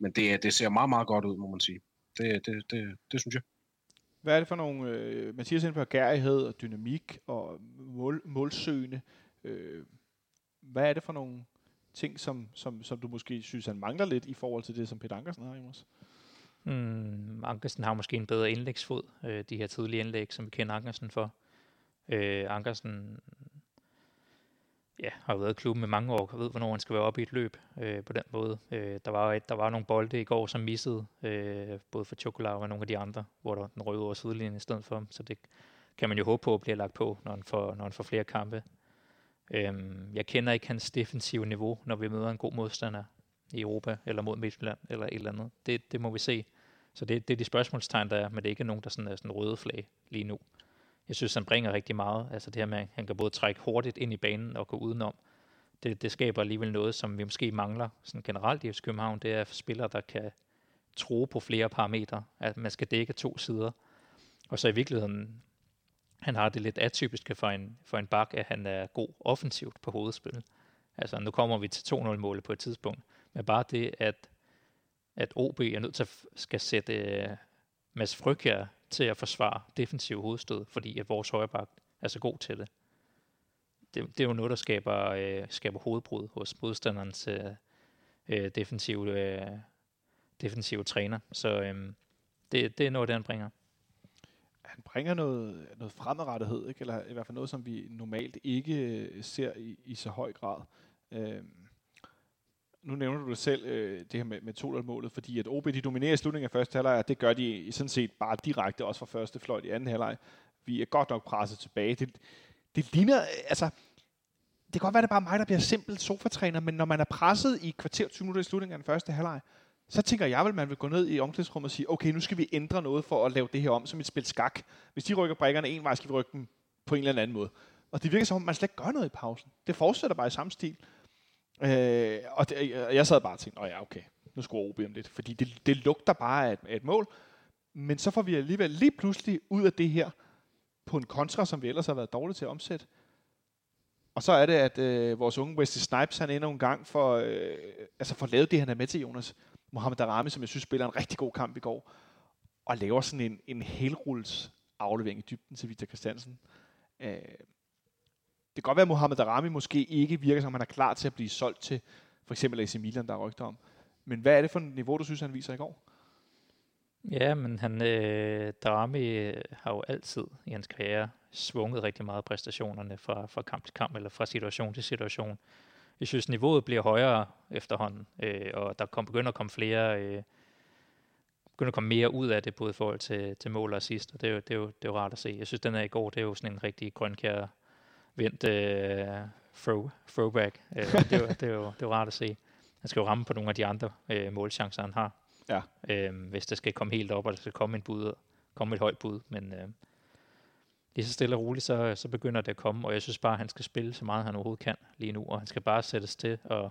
Men det, det ser meget, meget godt ud, må man sige. Det, det, det, det synes jeg. Hvad er det for nogle, øh, Mathias inden på gærighed og dynamik og mål, målsøgende, øh, hvad er det for nogle ting, som, som, som du måske synes, han mangler lidt i forhold til det, som Peter Ankersen har, Jonas? Mm, Ankersen har måske en bedre indlægsfod, øh, de her tidlige indlæg, som vi kender Ankersen for. Øh, Ankersen ja, har været i klubben med mange år, og ved, hvornår han skal være oppe i et løb øh, på den måde. Øh, der, var et, der var nogle bolde i går, som missede, øh, både for Chocolat og nogle af de andre, hvor der den røde over sidelinjen i stedet for. Så det kan man jo håbe på at blive lagt på, når han får, når han får flere kampe. Øh, jeg kender ikke hans defensive niveau, når vi møder en god modstander i Europa, eller mod Midtjylland, eller et eller andet. Det, det må vi se. Så det, det er de spørgsmålstegn, der er, men det er ikke nogen, der sådan er sådan røde flag lige nu jeg synes, han bringer rigtig meget. Altså det her med, at han kan både trække hurtigt ind i banen og gå udenom. Det, det skaber alligevel noget, som vi måske mangler sådan generelt i FC København. Det er spillere, der kan tro på flere parametre. At man skal dække to sider. Og så i virkeligheden, han har det lidt atypiske for en, for en bak, at han er god offensivt på hovedspil. Altså nu kommer vi til 2-0-målet på et tidspunkt. Men bare det, at, at OB er nødt til at skal sætte øh, Mads Frygger til at forsvare defensiv hovedstød, fordi at vores højreback er så god til det. Det, det er jo noget, der skaber, øh, skaber hovedbrud hos modstanderens øh, øh defensive, øh, defensive træner. Så øh, det, det er noget, det han bringer. Han bringer noget, noget fremadrettethed, ikke? eller i hvert fald noget, som vi normalt ikke øh, ser i, i så høj grad. Øh, nu nævner du det selv, øh, det her med, med 2-målet, fordi at OB de dominerer i slutningen af første halvleg, og det gør de sådan set bare direkte også fra første fløjt i anden halvleg. Vi er godt nok presset tilbage. Det, det ligner, altså, det kan godt være, det er bare mig, der bliver simpelt sofatræner, men når man er presset i kvarter 20 minutter i slutningen af den første halvleg, så tænker jeg vel, at man vil gå ned i omklædningsrummet og sige, okay, nu skal vi ændre noget for at lave det her om som et spil skak. Hvis de rykker brækkerne en vej, skal vi rykke dem på en eller anden måde. Og det virker som om, man slet ikke gør noget i pausen. Det fortsætter bare i samme stil. Øh, og det, jeg sad bare og tænkte, ja, okay, nu skulle OB om lidt, fordi det, det lugter bare af et, af et mål. Men så får vi alligevel lige pludselig ud af det her, på en kontra, som vi ellers har været dårlige til at omsætte. Og så er det, at øh, vores unge Wesley Snipes, han endnu en gang for, øh, altså for lavet det, han er med til, Jonas. Mohamed Darami, som jeg synes spiller en rigtig god kamp i går, og laver sådan en, en helrulls aflevering i dybden til Victor Christiansen. Øh, det kan godt være, at Mohamed Darami måske ikke virker som, han er klar til at blive solgt til for eksempel AC Milan, der er rygter om. Men hvad er det for et niveau, du synes, han viser i går? Ja, men han, øh, Darami øh, har jo altid i hans karriere svunget rigtig meget præstationerne fra, fra kamp til kamp, eller fra situation til situation. Jeg synes, niveauet bliver højere efterhånden, øh, og der kom, begynder at komme flere, øh, begynder at komme mere ud af det, både i forhold til, til mål og assist, og det er, jo, det, er jo, det er jo rart at se. Jeg synes, den er i går, det er jo sådan en rigtig grønkær vendt øh, throw, throwback. Øh, det, er jo, det, er jo, det er jo rart at se. Han skal jo ramme på nogle af de andre øh, målchancer, han har. Ja. Øh, hvis det skal komme helt op, og der skal komme, en bud, komme et højt bud. Men øh, lige så stille og roligt, så, så begynder det at komme, og jeg synes bare, at han skal spille så meget, han overhovedet kan lige nu, og han skal bare sættes til at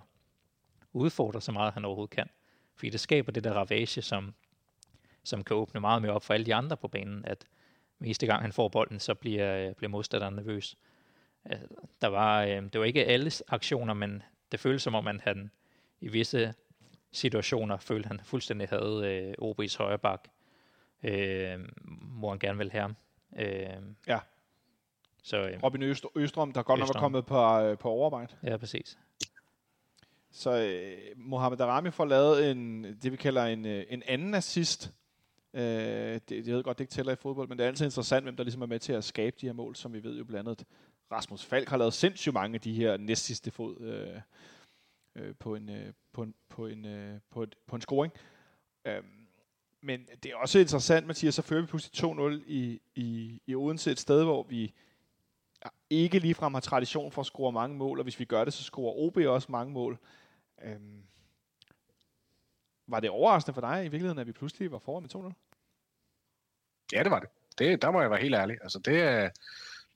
udfordre så meget, han overhovedet kan. Fordi det skaber det der ravage, som, som kan åbne meget mere op for alle de andre på banen, at meste gang han får bolden, så bliver, bliver modstanderen nervøs. Der var, øh, det var ikke alle aktioner, men det føltes som om, at han i visse situationer følte han fuldstændig havde øh, OB's højre bak, øh, hvor han gerne ville have ham. Øh, Ja. Så øh, Robin Øst- Østrøm, der godt nok var kommet på, øh, på overarbejde. ja, præcis. Så øh, Mohamed Darami får lavet en, det, vi kalder en, øh, en anden assist. Øh, det, jeg ved godt, det ikke tæller i fodbold, men det er altid interessant, hvem der ligesom er med til at skabe de her mål, som vi ved jo blandt andet. Rasmus Falk har lavet sindssygt mange af de her næst sidste fod øh, øh, på, en, øh, på, en, på, en, øh, på, et, på en scoring. Øh, men det er også interessant, Mathias, så fører vi pludselig 2-0 i, i, i Odense, et sted, hvor vi ikke ligefrem har tradition for at score mange mål, og hvis vi gør det, så scorer OB også mange mål. Øhm, var det overraskende for dig i virkeligheden, at vi pludselig var foran med 2-0? Ja, det var det. det. Der må jeg være helt ærlig. Altså, det, øh,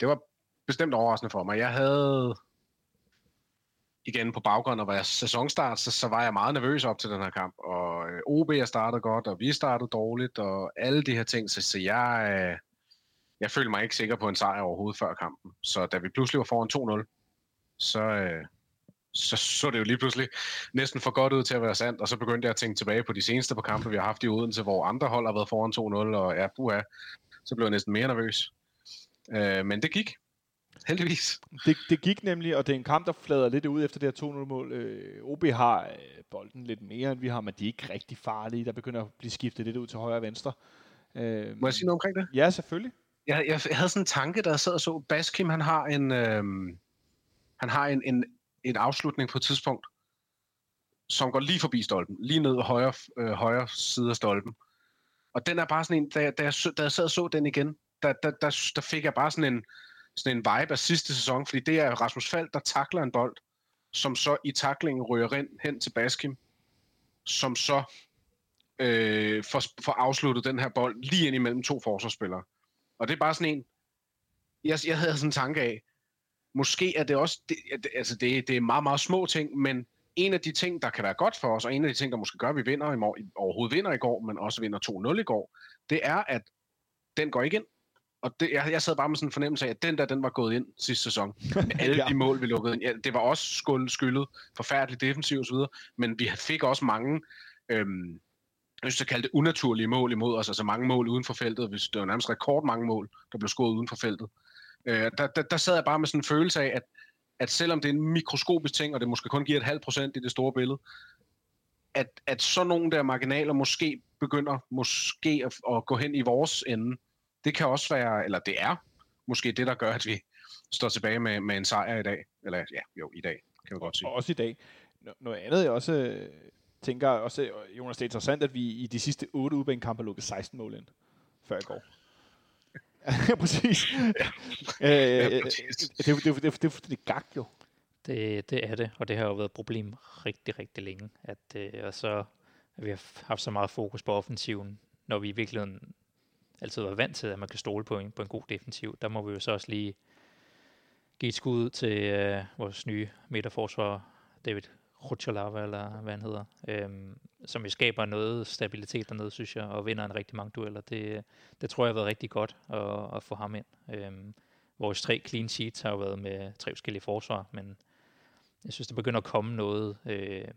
det var bestemt overraskende for mig. Jeg havde igen på baggrund af vores sæsonstart, så, så var jeg meget nervøs op til den her kamp. Og øh, OB er startet godt, og vi startede dårligt, og alle de her ting. Så, så jeg, øh, jeg følte mig ikke sikker på en sejr overhovedet før kampen. Så da vi pludselig var foran 2-0, så, øh, så så det jo lige pludselig næsten for godt ud til at være sandt, og så begyndte jeg at tænke tilbage på de seneste par kampe, vi har haft i Odense, hvor andre hold har været foran 2-0, og ja, puha, så blev jeg næsten mere nervøs. Øh, men det gik, heldigvis. Det, det gik nemlig, og det er en kamp, der flader lidt ud efter det her 2-0-mål. Øh, OB har øh, bolden lidt mere, end vi har, men de er ikke rigtig farlige. Der begynder at blive skiftet lidt ud til højre og venstre. Øh, Må jeg sige noget omkring det? Ja, selvfølgelig. Jeg, jeg, havde sådan en tanke, der jeg sad og så, Baskim, han har en, øhm, han har en, en, en afslutning på et tidspunkt, som går lige forbi stolpen, lige ned højre, øh, højre side af stolpen. Og den er bare sådan en, da jeg, da jeg, så- da jeg sad og så den igen, der, der, der, der fik jeg bare sådan en, sådan en vibe af sidste sæson, fordi det er Rasmus Fald, der takler en bold, som så i taklingen ryger hen, hen til Baskim, som så øh, får, får afsluttet den her bold lige ind imellem to forsvarsspillere. Og det er bare sådan en, jeg, jeg havde sådan en tanke af, måske er det også, det, det- altså det, det er meget, meget små ting, men en af de ting, der kan være godt for os, og en af de ting, der måske gør, at vi vinder i morgen, overhovedet vinder i går, men også vinder 2-0 i går, det er, at den går ikke ind. Og det, jeg, jeg sad bare med sådan en fornemmelse af, at den der, den var gået ind sidste sæson. [laughs] Med alle Ja. de mål, vi lukkede ind. Ja, det var også skuld, skyldet, forfærdeligt defensivt osv., men vi fik også mange, øhm, jeg synes, jeg kalde det unaturlige mål imod os, altså mange mål uden for feltet. Hvis det var nærmest rekord mange mål, der blev scoret uden for feltet. Øh, der, der, der sad jeg bare med sådan en følelse af, at, at selvom det er en mikroskopisk ting, og det måske kun giver et halvt procent i det store billede, at, at så nogle der marginaler måske begynder måske at, at gå hen i vores ende. Det kan også være, eller det er måske det, der gør, at vi står tilbage med, med en sejr i dag. Eller ja, jo, i dag, kan vi godt sige. Og også i dag. Noget andet, jeg også øh, tænker, også, øh, Jonas, det er interessant, at vi i de sidste otte udbanekampe har lukket 16 mål ind, før i går. [laughs] Ja, præcis. Øh, Ja, øh, præcis. det, er det, jo- det, er det er fuldstændig gak jo. Det, det er det, og det har jo været et problem rigtig, rigtig længe. At, øh, og så at vi har haft så meget fokus på offensiven, når vi i virkeligheden altid var vant til, at man kan stole på en, på en god defensiv. Der må vi jo så også lige give et skud til øh, vores nye midterforsvar, David Ruchalava, eller hvad han hedder, øhm, som vi skaber noget stabilitet dernede, synes jeg, og vinder en rigtig mange dueller. Det, det tror jeg har været rigtig godt at, at få ham ind. Øhm, vores tre clean sheets har jo været med tre forskellige forsvar, men jeg synes, der begynder at komme noget, øh,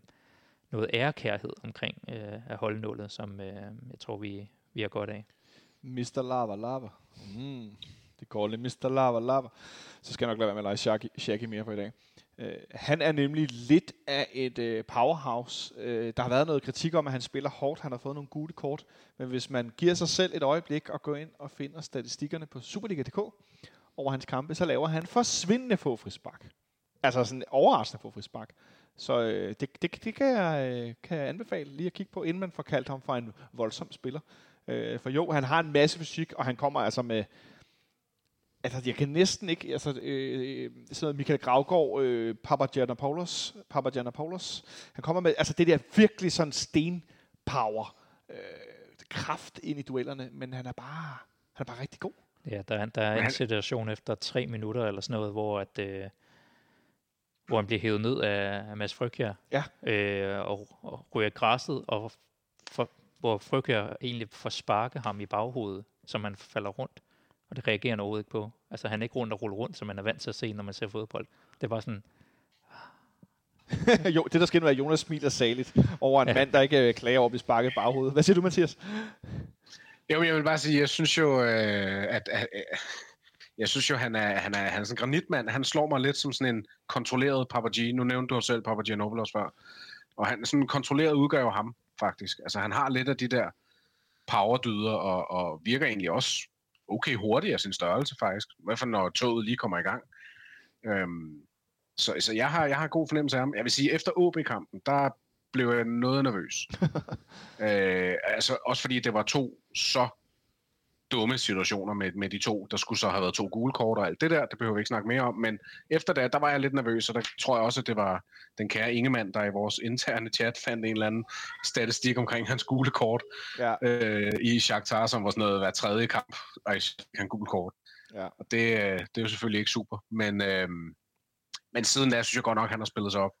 noget ærekærhed omkring øh, at holdnålet, som øh, jeg tror, vi, vi har godt af. Mr. Lava Lava. Mm. Det går lidt Mr. Lava Lava. Så skal jeg nok lade være med at lege Shaki, Shaki mere for i dag. Uh, han er nemlig lidt af et uh, powerhouse. Uh, der har været noget kritik om, at han spiller hårdt. Han har fået nogle gule kort. Men hvis man giver sig selv et øjeblik og går ind og finder statistikkerne på Superliga.dk over hans kampe, så laver han forsvindende få frispark. Altså sådan overraskende få frispark. Så øh, det, det, det kan, jeg, øh, kan jeg anbefale lige at kigge på, inden man får kaldt ham for en voldsom spiller. Øh, for jo, han har en masse fysik, og han kommer altså med... Altså, jeg kan næsten ikke... Altså, øh, sådan noget Michael Gravgaard, øh, Papagiannopoulos, Papagiannopoulos, han kommer med altså det der virkelig sådan sten-power, øh, kraft ind i duellerne, men han er bare, han er bare rigtig god. Ja, der, er- der er en situation efter tre minutter eller sådan noget, hvor at, øh, hvor han bliver hævet ned af, af Mads Frygkjær, Ja. øh, og, og ryger græsset, og for, hvor Frygkjær egentlig får sparke ham i baghovedet, så man falder rundt. Og det reagerer han overhovedet ikke på. Altså han er ikke rundt og ruller rundt, som man er vant til at se, når man ser fodbold. Det var sådan, [laughs] jo, det der sker nu er, at Jonas smiler saligt over en ja. mand, der ikke øh, klager over at blive sparket i baghovedet. Hvad siger du, Mathias? Jo, jeg vil bare sige, jeg synes jo, øh, at, at, at jeg synes jo, han er, han er, han er sådan en granitmand. Han slår mig lidt som sådan en kontrolleret Papaji. Nu nævnte du selv Papagianopoulos før. Og han er sådan en kontrolleret udgave af ham, faktisk. Altså, han har lidt af de der powerdyder, og, og virker egentlig også okay hurtigt af sin størrelse, faktisk. I hvert fald, når toget lige kommer i gang. Øhm, så, så jeg, har, jeg har god fornemmelse af ham. Jeg vil sige, efter OB-kampen, der blev jeg noget nervøs. [laughs] øh, altså, også fordi det var to så dumme situationer med, med de to. Der skulle så have været to gule kort og alt det der. Det behøver vi ikke snakke mere om. Men efter det, der var jeg lidt nervøs, og der tror jeg også, at det var den kære Ingemann, der i vores interne chat fandt en eller anden statistik omkring hans gule kort ja. øh, i Shakhtar, som var sådan noget hver tredje kamp, og han gule kort. Ja. Og det, øh, det er jo selvfølgelig ikke super. Men, øh, men siden da, synes jeg godt nok, at han har spillet sig op.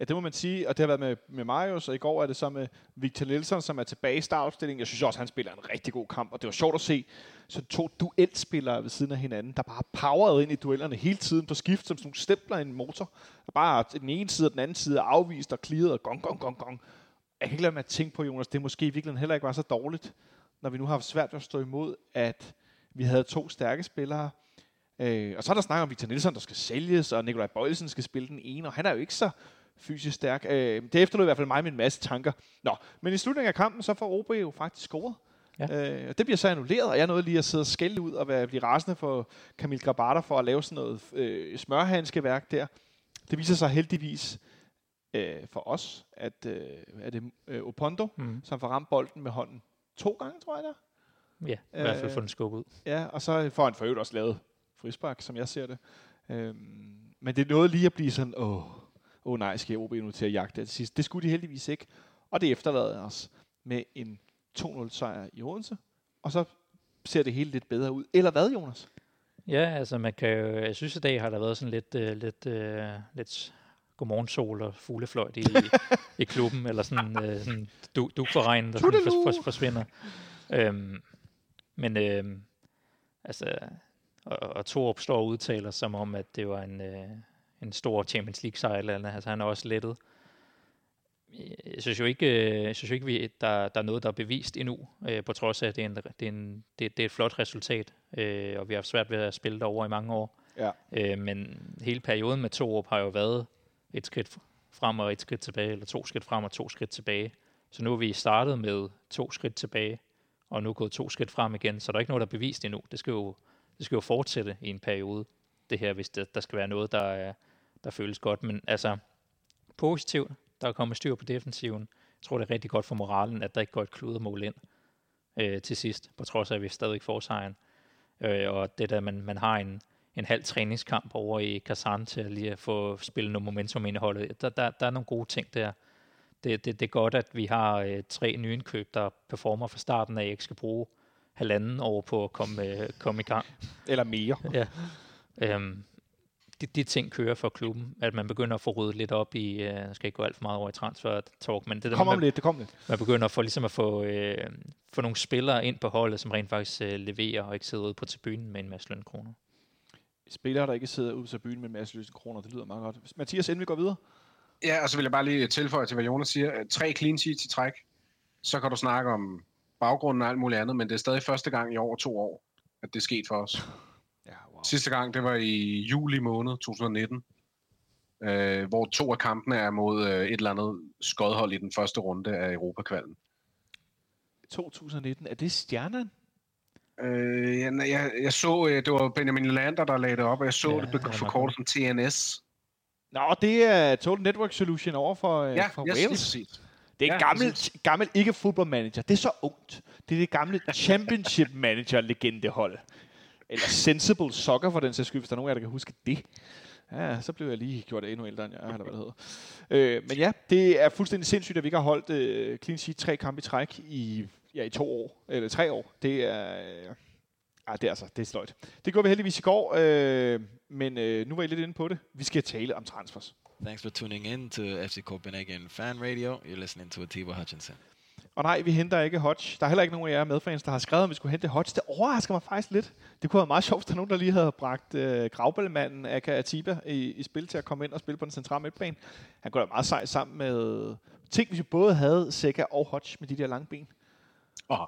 Ja, det må man sige, og det har været med, med Marius, og i går er det så med Victor Nielsen, som er tilbage i startopstillingen. Jeg synes også, han spiller en rigtig god kamp, og det var sjovt at se så to duelspillere ved siden af hinanden, der bare powerede ind i duellerne hele tiden på skift, som sådan nogle stempler i en motor. Og bare den ene side og den anden side afvist og clearet og gong, gong, gong, gong. Jeg kan ikke lade mig at tænke på, Jonas, det måske i virkeligheden heller ikke var så dårligt, når vi nu har haft svært ved at stå imod, at vi havde to stærke spillere, Øh, og så er der snak om Victor Nielsen, der skal sælges, og Nikolaj Bøjelsen skal spille den ene, og han er jo ikke så fysisk stærk. Øh, det efterlod i hvert fald mig med en masse tanker. Nå, men i slutningen af kampen, så får OB jo faktisk scoret. Ja. Øh, og det bliver så annulleret, og jeg nåede lige at sidde og skælde ud og være, blive rasende for Kamil Grabata for at lave sådan noget øh, smørhandskeværk der. Det viser sig heldigvis øh, for os, at øh, er det øh, Opondo, mm. som får ramt bolden med hånden to gange, tror jeg der. Ja, i hvert fald få den skub ud. Ja, og så får han for øvrigt også lavet frispark, som jeg ser det. Øhm, men det nåede lige at blive sådan, åh, åh nej, skal OB nu til at jagte det sidst. Det skulle de heldigvis ikke. Og det efterlader os med en 2-0 sejr i Odense. Og så ser det hele lidt bedre ud. Eller hvad, Jonas? Ja, altså man kan jo, jeg synes i dag har der været sådan lidt, uh, lidt, uh, lidt godmorgensol og fuglefløjt i, i klubben, eller sådan, uh, sådan du, du for regnen, der sådan for, for, forsvinder. Øhm, men øhm, altså, og, og Torup står og udtaler som om, at det var en, øh, en stor Champions League sejr, altså han er også lettet. Jeg synes jo ikke, øh, jeg synes jo ikke vi, der, der er noget, der er bevist endnu, øh, på trods af, at det er, en, det er, en, det, det er et flot resultat, øh, og vi har haft svært ved at spille derover i mange år. Ja. Øh, men hele perioden med Torup har jo været et skridt frem og et skridt tilbage, eller to skridt frem og to skridt tilbage. Så nu er vi startet med to skridt tilbage, og nu er gået to skridt frem igen, så der er ikke noget, der er bevist endnu. Det skal jo det skal jo fortsætte i en periode, det her, hvis det, der skal være noget, der, er, der føles godt. Men altså, positivt, der er kommet styr på defensiven. Jeg tror, det er rigtig godt for moralen, at der ikke går et kludermål ind øh, til sidst, på trods af, at vi stadig får sejren. Øh, og det der, man, man har en, en halv træningskamp over i Kazan til at lige at få spillet noget momentum ind i holdet. Der, der, der er nogle gode ting der. Det, det, det er godt, at vi har øh, tre nye indkøb, der performer fra starten af, at jeg ikke skal bruge halvanden år på at komme, øh, komme i gang. Eller mere. Ja. Øhm, de, de ting kører for klubben, at man begynder at få ryddet lidt op i, øh, jeg skal ikke gå alt for meget over i transfer talk, men det der, kom man, lidt, det kom lidt. Man begynder at få, ligesom at få, øh, få nogle spillere ind på holdet, som rent faktisk øh, leverer og ikke sidder ude på tribunen med en masse lønkroner. Spillere, der ikke sidder ude på tribunen med en masse lønkroner, det lyder meget godt. Mathias, inden vi går videre? Ja, og så vil jeg bare lige tilføje til, hvad Jonas siger. Tre clean sheets i træk, så kan du snakke om baggrunden og alt muligt andet, men det er stadig første gang i over to år, at det er sket for os. Sidste gang, det var i juli måned 2019, øh, hvor to af kampene er mod øh, et eller andet skodhold i den første runde af Europakvalden. 2019, er det stjernen? Øh, jeg, jeg, jeg så, øh, det var Benjamin Lander, der lagde det op, og jeg så, ja, det blev forkortet som TNS. Nå, det er Total Network Solution over for, øh, ja, for yes, Wales. Det er ja, gammel, gammel ikke football manager. Det er så ungt. Det er det gamle [laughs] championship manager legendehold. Eller Sensible Soccer for den sags skyld, hvis der er nogen af jer, der kan huske det. Ja, så blev jeg lige gjort endnu ældre end jeg, eller hvad det hedder. Øh, men ja, det er fuldstændig sindssygt, at vi ikke har holdt øh, clean sheet tre kampe i træk i, ja, i to år, eller tre år. Det er, øh, ah, det er altså, det er sløjt. Det gjorde vi heldigvis i går, øh, men øh, nu var jeg lidt inde på det. Vi skal tale om transfers. Thanks for tuning in to FC Copenhagen Fan Radio. You're listening to Atiba Hutchinson. Og nej, vi henter ikke Hodge. Der er heller ikke nogen af jer medfans, der har skrevet, om vi skulle hente Hodge. Det overrasker mig faktisk lidt. Det kunne være meget sjovt, hvis der er nogen, der lige havde bragt øh, gravbællemanden Aka Atiba i, i spil til at komme ind og spille på den centrale midtbane. Han går da meget sej sammen med... Tænk, hvis vi både havde Seca og Hodge med de der lange ben. Åh.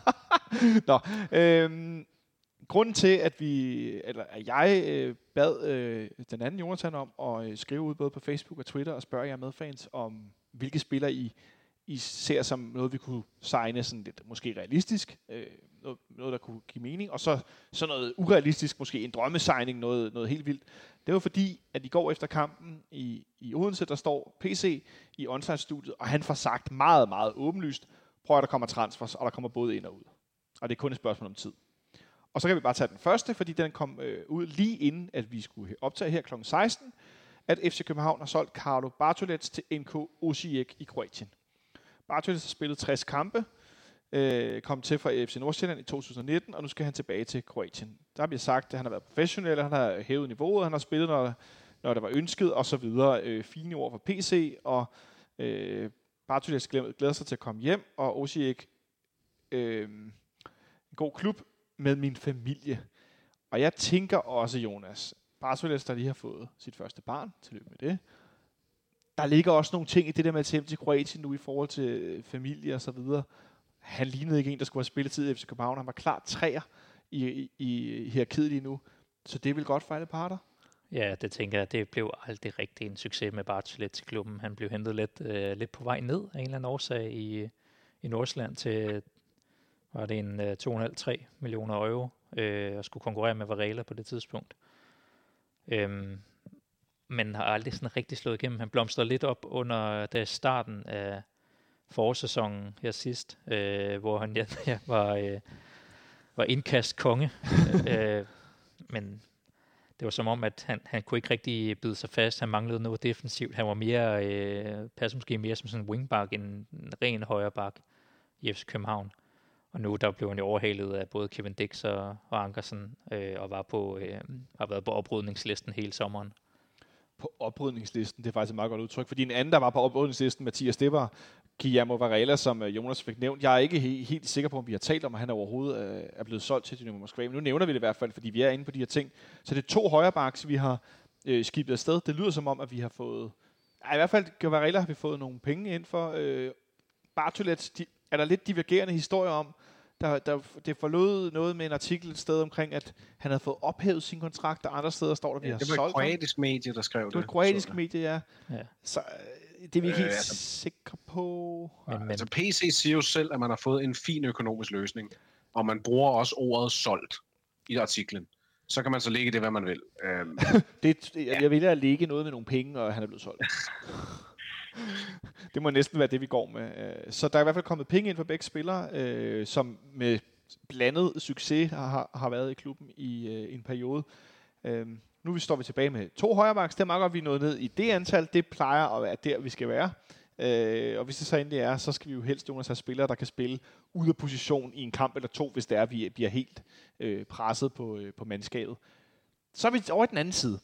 [laughs] Nå, øhm, grunden til, at vi, eller at jeg øh, bad øh, den anden Jonathan om at øh, skrive ud både på Facebook og Twitter og spørge jer medfans om, hvilke spillere I, i ser som noget, vi kunne signe sådan lidt måske realistisk, øh, noget, noget, der kunne give mening, og så sådan noget urealistisk, måske en drømmesigning, noget, noget helt vildt. Det var fordi, at i går efter kampen i, i Odense, der står PC i onsite-studiet, og han får sagt meget, meget åbenlyst, prøv at der kommer transfers, og der kommer både ind og ud. Og det er kun et spørgsmål om tid. Og så kan vi bare tage den første, fordi den kom øh, ud lige inden, at vi skulle optage her kl. 16, at FC København har solgt Carlo Bartolets til NK Osijek i Kroatien. Bartels har spillet 60 kampe, øh, kom til fra FC Nordsjælland i 2019, og nu skal han tilbage til Kroatien. Der bliver sagt, at han har været professionel, han har hævet niveauet, han har spillet, når, når det var ønsket, og så videre. Øh, fine ord for PC, og øh, Bartels glæder sig til at komme hjem, og Osijek, øh, en god klub, med min familie. Og jeg tænker også, Jonas, Bartels, der lige har fået sit første barn, tillykke med det. Der ligger også nogle ting i det der med at tage til Kroatien nu i forhold til øh, familie og så videre. Han lignede ikke en, der skulle have spilletid i FC København. Han var klart træer i, i, i hierarkiet lige nu. Så det vil godt for alle parter. Ja, det tænker jeg, det blev aldrig rigtig en succes med Bartolet til klubben. Han blev hentet lidt, øh, lidt på vej ned af en eller anden årsag i, i Nordsjælland til, var det en øh, 2,5-3 millioner euro, øh, og skulle konkurrere med Varela på det tidspunkt. Øhm, men har aldrig sådan rigtig slået igennem. Han blomstrede lidt op under da starten af forårssæsonen her sidst, øh, hvor han [laughs] ja, ja, var, øh, var indkast konge. [laughs] øh, men det var som om, at han, han kunne ikke rigtig bide sig fast. Han manglede noget defensivt. Han var mere, øh, passer måske mere som sådan en wingback end en ren højre bak i FC København. Og nu der blev han jo overhalet af både Kevin Dix og, og Ankersen, øh, og var på, øh, har været på oprydningslisten hele sommeren. På oprydningslisten, det er faktisk et meget godt udtryk, fordi en anden, der var på oprydningslisten, Mathias, det var Guillermo Varela, som øh, Jonas fik nævnt. Jeg er ikke he- helt sikker på, om vi har talt om, at han overhovedet øh, er blevet solgt til Dynamo Moskva, men nu nævner vi det i hvert fald, fordi vi er inde på de her ting. Så det er to højrebaks, vi har øh, skibet afsted. Det lyder som om, at vi har fået... Ja, I hvert fald, Varela har vi fået nogle penge ind for. Øh, Bartolet, de, er der lidt divergerende historier om, der, der, det forlod noget med en artikel et sted omkring, at han havde fået ophævet sin kontrakt, og andre steder står der, at vi Ja, har det var et solgt ham. kroatisk medie, der skrev det. Det var et kroatisk medie, ja. Ja. Så øh, det er vi ikke Øh, helt altså- sikre på. Men, men Altså PC siger jo selv, at man har fået en fin økonomisk løsning, og man bruger også ordet solgt i artiklen. Så kan man så lægge det, hvad man vil. Øhm, [laughs] Det, jeg, jeg vil at lægge noget med nogle penge, og han er blevet solgt. [laughs] [laughs] det må næsten være det, vi går med. Øh, så der er i hvert fald kommet penge ind for begge spillere, øh, som med blandet succes har, har været i klubben i øh, en periode. Nu står vi tilbage med to højrebacks. Det er meget godt, at vi er nået ned i det antal. Det plejer at være der, vi skal være. Øh, og hvis det så endelig er, så skal vi jo helst Jonas have spillere, der kan spille ud af position i en kamp eller to, hvis det er, at vi bliver helt øh, presset på, øh, på mandskabet. Så er vi over i den anden side.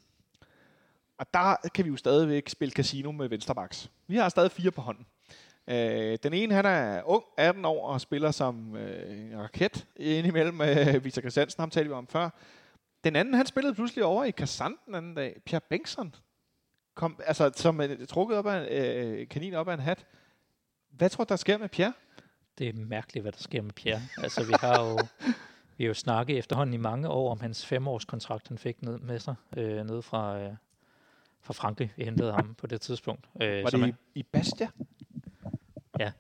Og der kan vi jo stadigvæk spille casino med venstrebacks. Vi har stadig fire på hånden. Øh, den ene, han er ung, 18 år, og spiller som øh, en raket indimellem øh, Victor Christiansen, ham talte vi om før. Den anden, han spillede pludselig over i Kazan den anden dag. Pierre Bengtsson. Kom, altså, som er trukket op af en, øh, kanin op af en hat. Hvad tror du, der sker med Pierre? det er mærkeligt, hvad der sker med Pierre. Altså, vi har jo, vi har jo snakket efterhånden i mange år om hans femårskontrakt, han fik ned med sig, øh, ned fra, øh, fra Frankrig. Vi hentede ham på det tidspunkt. Øh, Var det han- i, i Bastia? ja,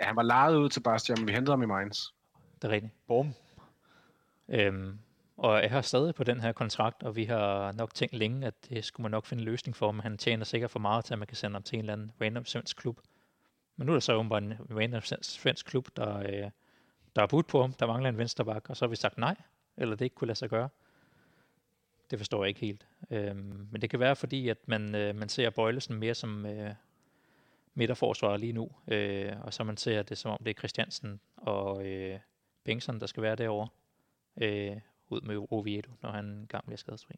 han var lejet ud til Bastia, men vi hentede ham i Mainz. Det er rigtigt. Bum. Øhm, og jeg har stadig på den her kontrakt, og vi har nok tænkt længe, at det skulle man nok finde en løsning for, men han tjener sikkert for meget til, at man kan sende ham til en eller anden random svensk klub. Men nu er der så åbenbart en random svensk klub, der, øh, der er budt på ham, der mangler en vensterbak, og så har vi sagt nej, eller det ikke kunne lade sig gøre. Det forstår jeg ikke helt. Øhm, men det kan være fordi, at man, øh, man ser Bøjlesen mere som øh, midterforsvarer lige nu, øh, og så man ser det som om det er Christiansen og øh, Bengtsson, der skal være derovre øh, ud med Oviedo, når han engang bliver skadesfri.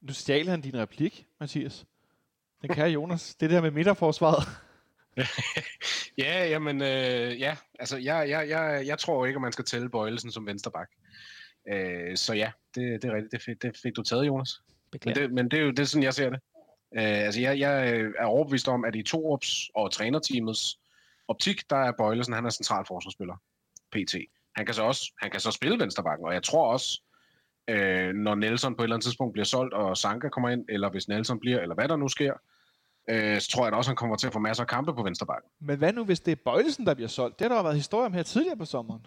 Nu stjal han din replik, Mathias. Den kære Jonas. Det der med midterforsvaret. [laughs] ja, jamen, øh, ja, altså, jeg, jeg, jeg, jeg tror ikke, at man skal tælle Bøjelsen som vensterbak. Øh, så ja, det, det er rigtigt. Det fik, det fik du taget, Jonas. Men det, men det er jo det er sådan, jeg ser det. Øh, altså, jeg, jeg er overbevist om, at i Torups og trænerteamets optik, der er Bøjlesen, han er central forsvarsspiller. PT. Han kan så også han kan så spille vensterbakken, og jeg tror også, øh, når Nelson på et eller andet tidspunkt bliver solgt, og Sanka kommer ind, eller hvis Nelson bliver, eller hvad der nu sker, øh, så tror jeg da også, han kommer til at få masser af kampe på vensterbakken. Men hvad nu, hvis det er Bøjlesen, der bliver solgt? Det har der været historie om her tidligere på sommeren.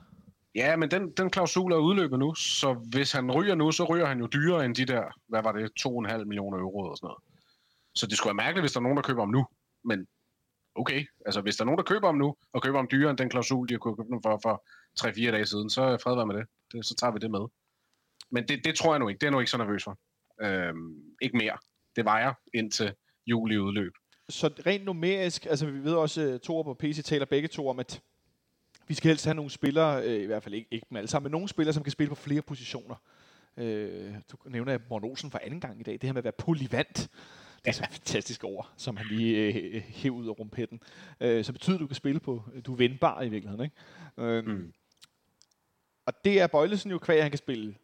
Ja, men den, den klausul er udløbet nu, så hvis han ryger nu, så ryger han jo dyrere end de der, hvad var det, 2,5 millioner euro og sådan noget. Så det skulle være mærkeligt, hvis der er nogen, der køber om nu. Men okay, altså hvis der er nogen, der køber om nu, og køber om dyrere end den klausul, de har kunnet købe dem for, for 3-4 dage siden, så er fred være med det. det. Så tager vi det med. Men det, det tror jeg nu ikke. Det er nu ikke så nervøs for. Øhm, ikke mere. Det vejer indtil juli udløb. Så rent numerisk, altså vi ved også, at Thor på PC taler begge to om, at vi skal helst have nogle spillere, øh, i hvert fald ikke, ikke dem alle sammen, men nogle spillere, som kan spille på flere positioner. Øh, du nævner Morten Olsen for anden gang i dag. Det her med at være polyvant. Det er så et fantastisk ord, som han lige øh, hævde ud af rumpetten. Øh, så betyder, at du kan spille på, du er vendbar i virkeligheden. Ikke? Øh, mm. Og det er Bøjlesen jo kvæg, han kan spille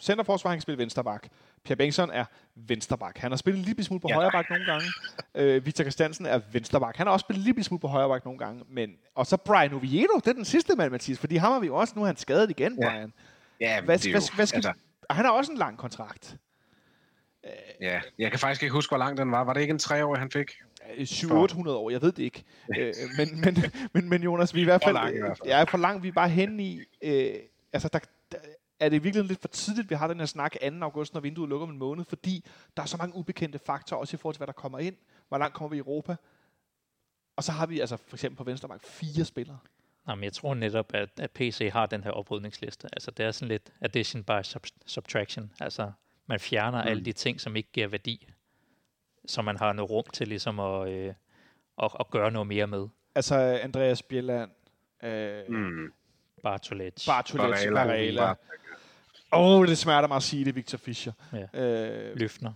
centerforsvar, han kan spille vensterbak. Pierre Bengtsson er vensterbak. Han har spillet lige smule på ja. højre bak nogle gange. Øh, Victor Christiansen er vensterbak. Han har også spillet lige smule på højre bak nogle gange. Men, og så Brian Oviedo, det er den sidste mand, Mathias. Fordi ham har vi jo også, nu er han skadet igen, ja. Brian. Ja, hvad, hvad, hvad, hvad skal, altså. Han har også en lang kontrakt. Ja, jeg kan faktisk ikke huske, hvor lang den var. Var det ikke en tre år, han fik? 700-800 år, jeg ved det ikke. øh, [laughs] men, men, men, men Jonas, vi er i hvert fald, for lang, i hvert fald. Ja, for langt, vi er bare hen i, øh, altså der, der, er det virkelig lidt for tidligt, vi har den her snak 2. august, når vinduet lukker om en måned, fordi der er så mange ubekendte faktorer, også i forhold til, hvad der kommer ind. Hvor langt kommer vi i Europa? Og så har vi altså for eksempel på Venstremark fire spillere. Jamen, jeg tror netop, at, at PC har den her oprydningsliste. Altså, det er sådan lidt addition by sub- subtraction. Altså, man fjerner mm. alle de ting, som ikke giver værdi, så man har noget rum til ligesom at, øh, at, at gøre noget mere med. Altså, Andreas Bjelland, øh, mm. Bartolets. Bartolets, Varela. Åh, oh, det smerter mig at sige det, Victor Fischer. Ja. Øh, Lyftner.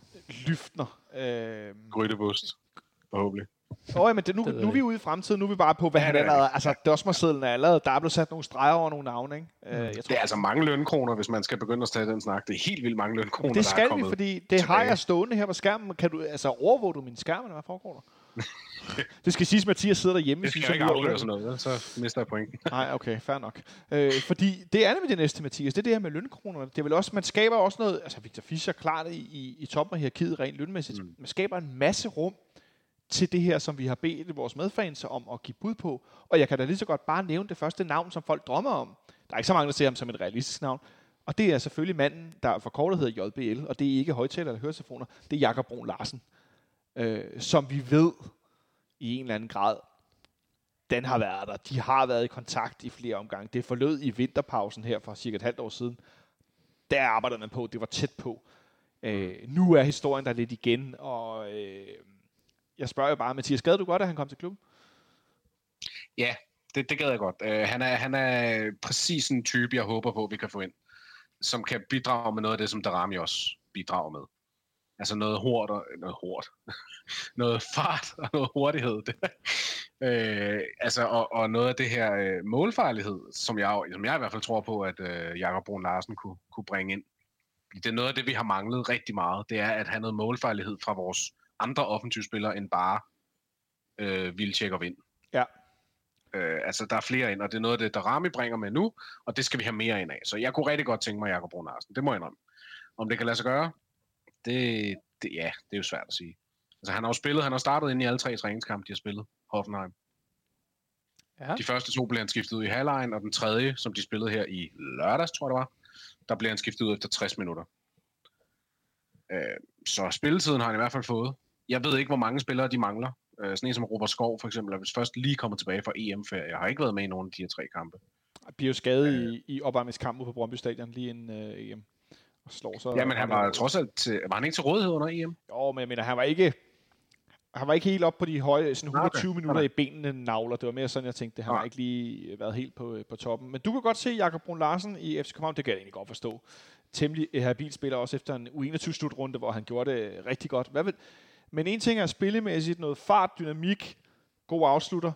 Lyftner. Øh, Grydebust, forhåbentlig. Åh, oh, ja, men det, nu, det nu er vi ude i fremtiden, nu er vi bare på, hvad ja, han allerede... Altså, dosmersedlen er allerede... Der er blevet sat nogle streger over nogle navne, ikke? Uh, jeg tror, det er altså mange lønkroner, hvis man skal begynde at tage den snak. Det er helt vildt mange lønkroner, Det skal der vi, fordi det tilbage. har jeg stående her på skærmen. Kan du, altså, overvåger du min skærm, eller hvad foregår der? Det skal siges, at Mathias sidder derhjemme. Det skal jeg ikke afsløre sådan noget, så mister jeg point. [laughs] Nej, okay, fair nok. Øh, fordi det er nemlig det næste, Mathias. Det er det her med lønkronerne. Det er vel også, man skaber også noget, altså Victor Fischer klart i, i, i toppen af hierarkiet rent lønmæssigt. Mm. Man skaber en masse rum til det her, som vi har bedt vores medfans om at give bud på. Og jeg kan da lige så godt bare nævne det første navn, som folk drømmer om. Der er ikke så mange, der ser ham som et realistisk navn. Og det er selvfølgelig manden, der forkortet hedder JBL, og det er ikke højtaler eller høretelefoner, det er Jakob Brun Larsen. Øh, som vi ved i en eller anden grad, den har været der. De har været i kontakt i flere omgange. Det forlød i vinterpausen her for cirka et halvt år siden. Der arbejder man på, det var tæt på. Øh, nu er historien der lidt igen, og øh, jeg spørger jo bare, Mathias, gad du godt, at han kom til klubben? Ja, det, det gad jeg godt. Uh, han, er, han er præcis en type, jeg håber på, vi kan få ind, som kan bidrage med noget af det, som Darami også bidrager med. Altså noget hurtigt, og, noget hurtigt, [laughs] noget fart og noget hurtighed. Det, [laughs] øh, altså, og, og noget af det her øh, målfarlighed, som jeg, som jeg i hvert fald tror på, at øh, Jakob Brun Larsen kunne, kunne bringe ind. Det er noget af det, vi har manglet rigtig meget. Det er at have noget målfarlighed fra vores andre offensivspillere end bare øh, Vilcek og Vind. Ja. Øh, altså, der er flere ind, og det er noget af det, der Rami bringer med nu, og det skal vi have mere ind af. Så jeg kunne rigtig godt tænke mig Jakob Brun Larsen. Det må jeg indrømme. Om det kan lade sig gøre, det, det, ja, det er jo svært at sige. Altså, han har jo spillet, han har startet ind i alle tre træningskampe, de har spillet. Hoffenheim. Ja. De første to blev han skiftet ud i halvlejen, og den tredje, som de spillede her i lørdags, tror jeg det var, der blev han skiftet ud efter 60 minutter. Øh, så spilletiden har han i hvert fald fået. Jeg ved ikke, hvor mange spillere de mangler. Øh, sådan en som Robert Skov for eksempel, hvis først lige kommer tilbage fra EM-ferie. Jeg har ikke været med i nogen af de her tre kampe. Han bliver jo skadet øh, i, i opvarmningskampen på Brøndby Stadion lige en øh, EM. Og slår så. Ja, men han var trods alt til, var han ikke til rådighed under EM? Jo, men jeg mener, han var ikke han var ikke helt op på de høje, sådan 120 okay. minutter okay. i benene navler. Det var mere sådan, jeg tænkte, han ja. har ikke lige været helt på, på toppen. Men du kan godt se Jakob Brun Larsen i FC København, det kan jeg egentlig godt forstå. Temmelig habil spiller også efter en U21-slutrunde, hvor han gjorde det rigtig godt. Hvad vil, men en ting er spillemæssigt noget fart, dynamik, God afslutter.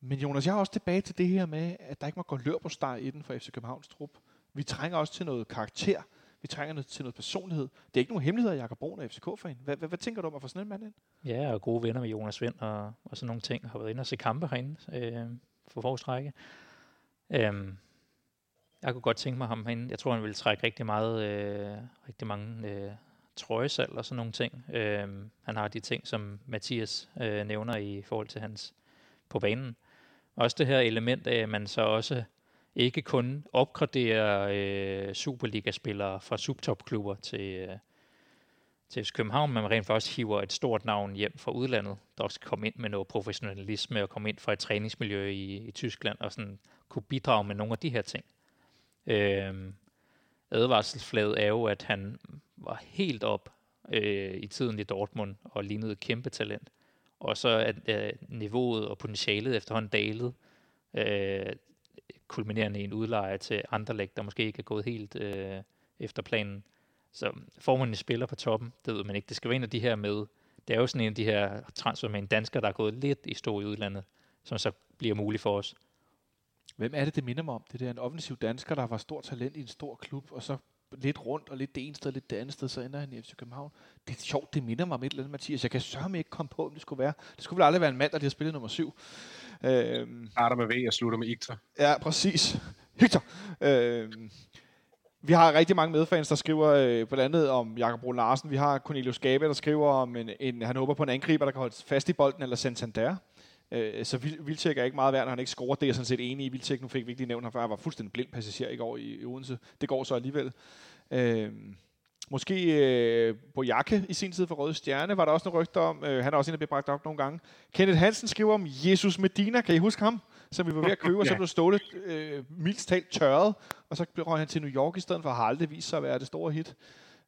Men Jonas, jeg er også tilbage til det her med, at der ikke må gå løb på steg i den for FC Københavns trup. Vi trænger også til noget karakter. Vi trænger til noget personlighed. Det er ikke nogen hemmelighed, at Jakob Brun er FCK-fan. Hvad, hvad, hvad, tænker du om at få sådan en mand ind? Ja, og gode venner med Jonas Vind og, og sådan nogle ting. Har været inde og se kampe herinde øh, for forårsrække. Øhm, jeg kunne godt tænke mig ham herinde. Jeg tror, han ville trække rigtig meget, øh, rigtig mange øh, trøjesal og sådan nogle ting. Øh, han har de ting, som Mathias øh, nævner i forhold til hans på banen. Også det her element af, at man så også ikke kun opgradere øh, Superliga-spillere fra subtopklubber til, øh, til København, men rent faktisk hiver et stort navn hjem fra udlandet, der også kan komme ind med noget professionalisme og komme ind fra et træningsmiljø i, i Tyskland og sådan kunne bidrage med nogle af de her ting. Øh, advarselsflaget er jo, at han var helt op øh, i tiden i Dortmund og lignede et kæmpe talent. Og så er øh, niveauet og potentialet efterhånden dalet, øh, kulminerende i en udleje til Anderlecht, der måske ikke er gået helt øh, efter planen. Så får man en spiller på toppen, det ved man ikke. Det skal være en af de her med, det er jo sådan en af de her transfer med en dansker, der er gået lidt i stå i udlandet, som så bliver mulig for os. Hvem er det, det minder mig om? Det er en offensiv dansker, der var stor talent i en stor klub, og så lidt rundt, og lidt det ene sted, lidt det andet sted, så ender han i FC København. Det er sjovt, det minder mig om et eller andet, Mathias. Jeg kan sørge ikke komme på, om det skulle være. Det skulle vel aldrig være en mand, der har spillet nummer syv. Øhm, Starter med V og slutter med Ikter. Ja, præcis. [laughs] Hector. Øhm, vi har rigtig mange medfans, der skriver øh, blandt andet om Jakob Brun Larsen. Vi har Cornelius Gabe, der skriver om, en, en, han håber på en angriber, der kan holde fast i bolden, eller Santander. Øh, så Vildtjek er ikke meget værd, når han ikke scorer. Det er jeg sådan set enig i. Vildtjek, nu fik vi ikke lige nævnt ham før, han var fuldstændig blind passager i går i, i Odense. Det går så alligevel. Øh, måske øh, Bojake i sin tid for Røde Stjerne, var der også nogle rygter om. Øh, han er også en, der bliver bragt op nogle gange. Kenneth Hansen skriver om Jesus Medina. Kan I huske ham? Som vi var ved at købe, og så blev Ståle øh, mildt talt tørret. Og så blev han til New York i stedet for have aldrig vist sig at være det store hit.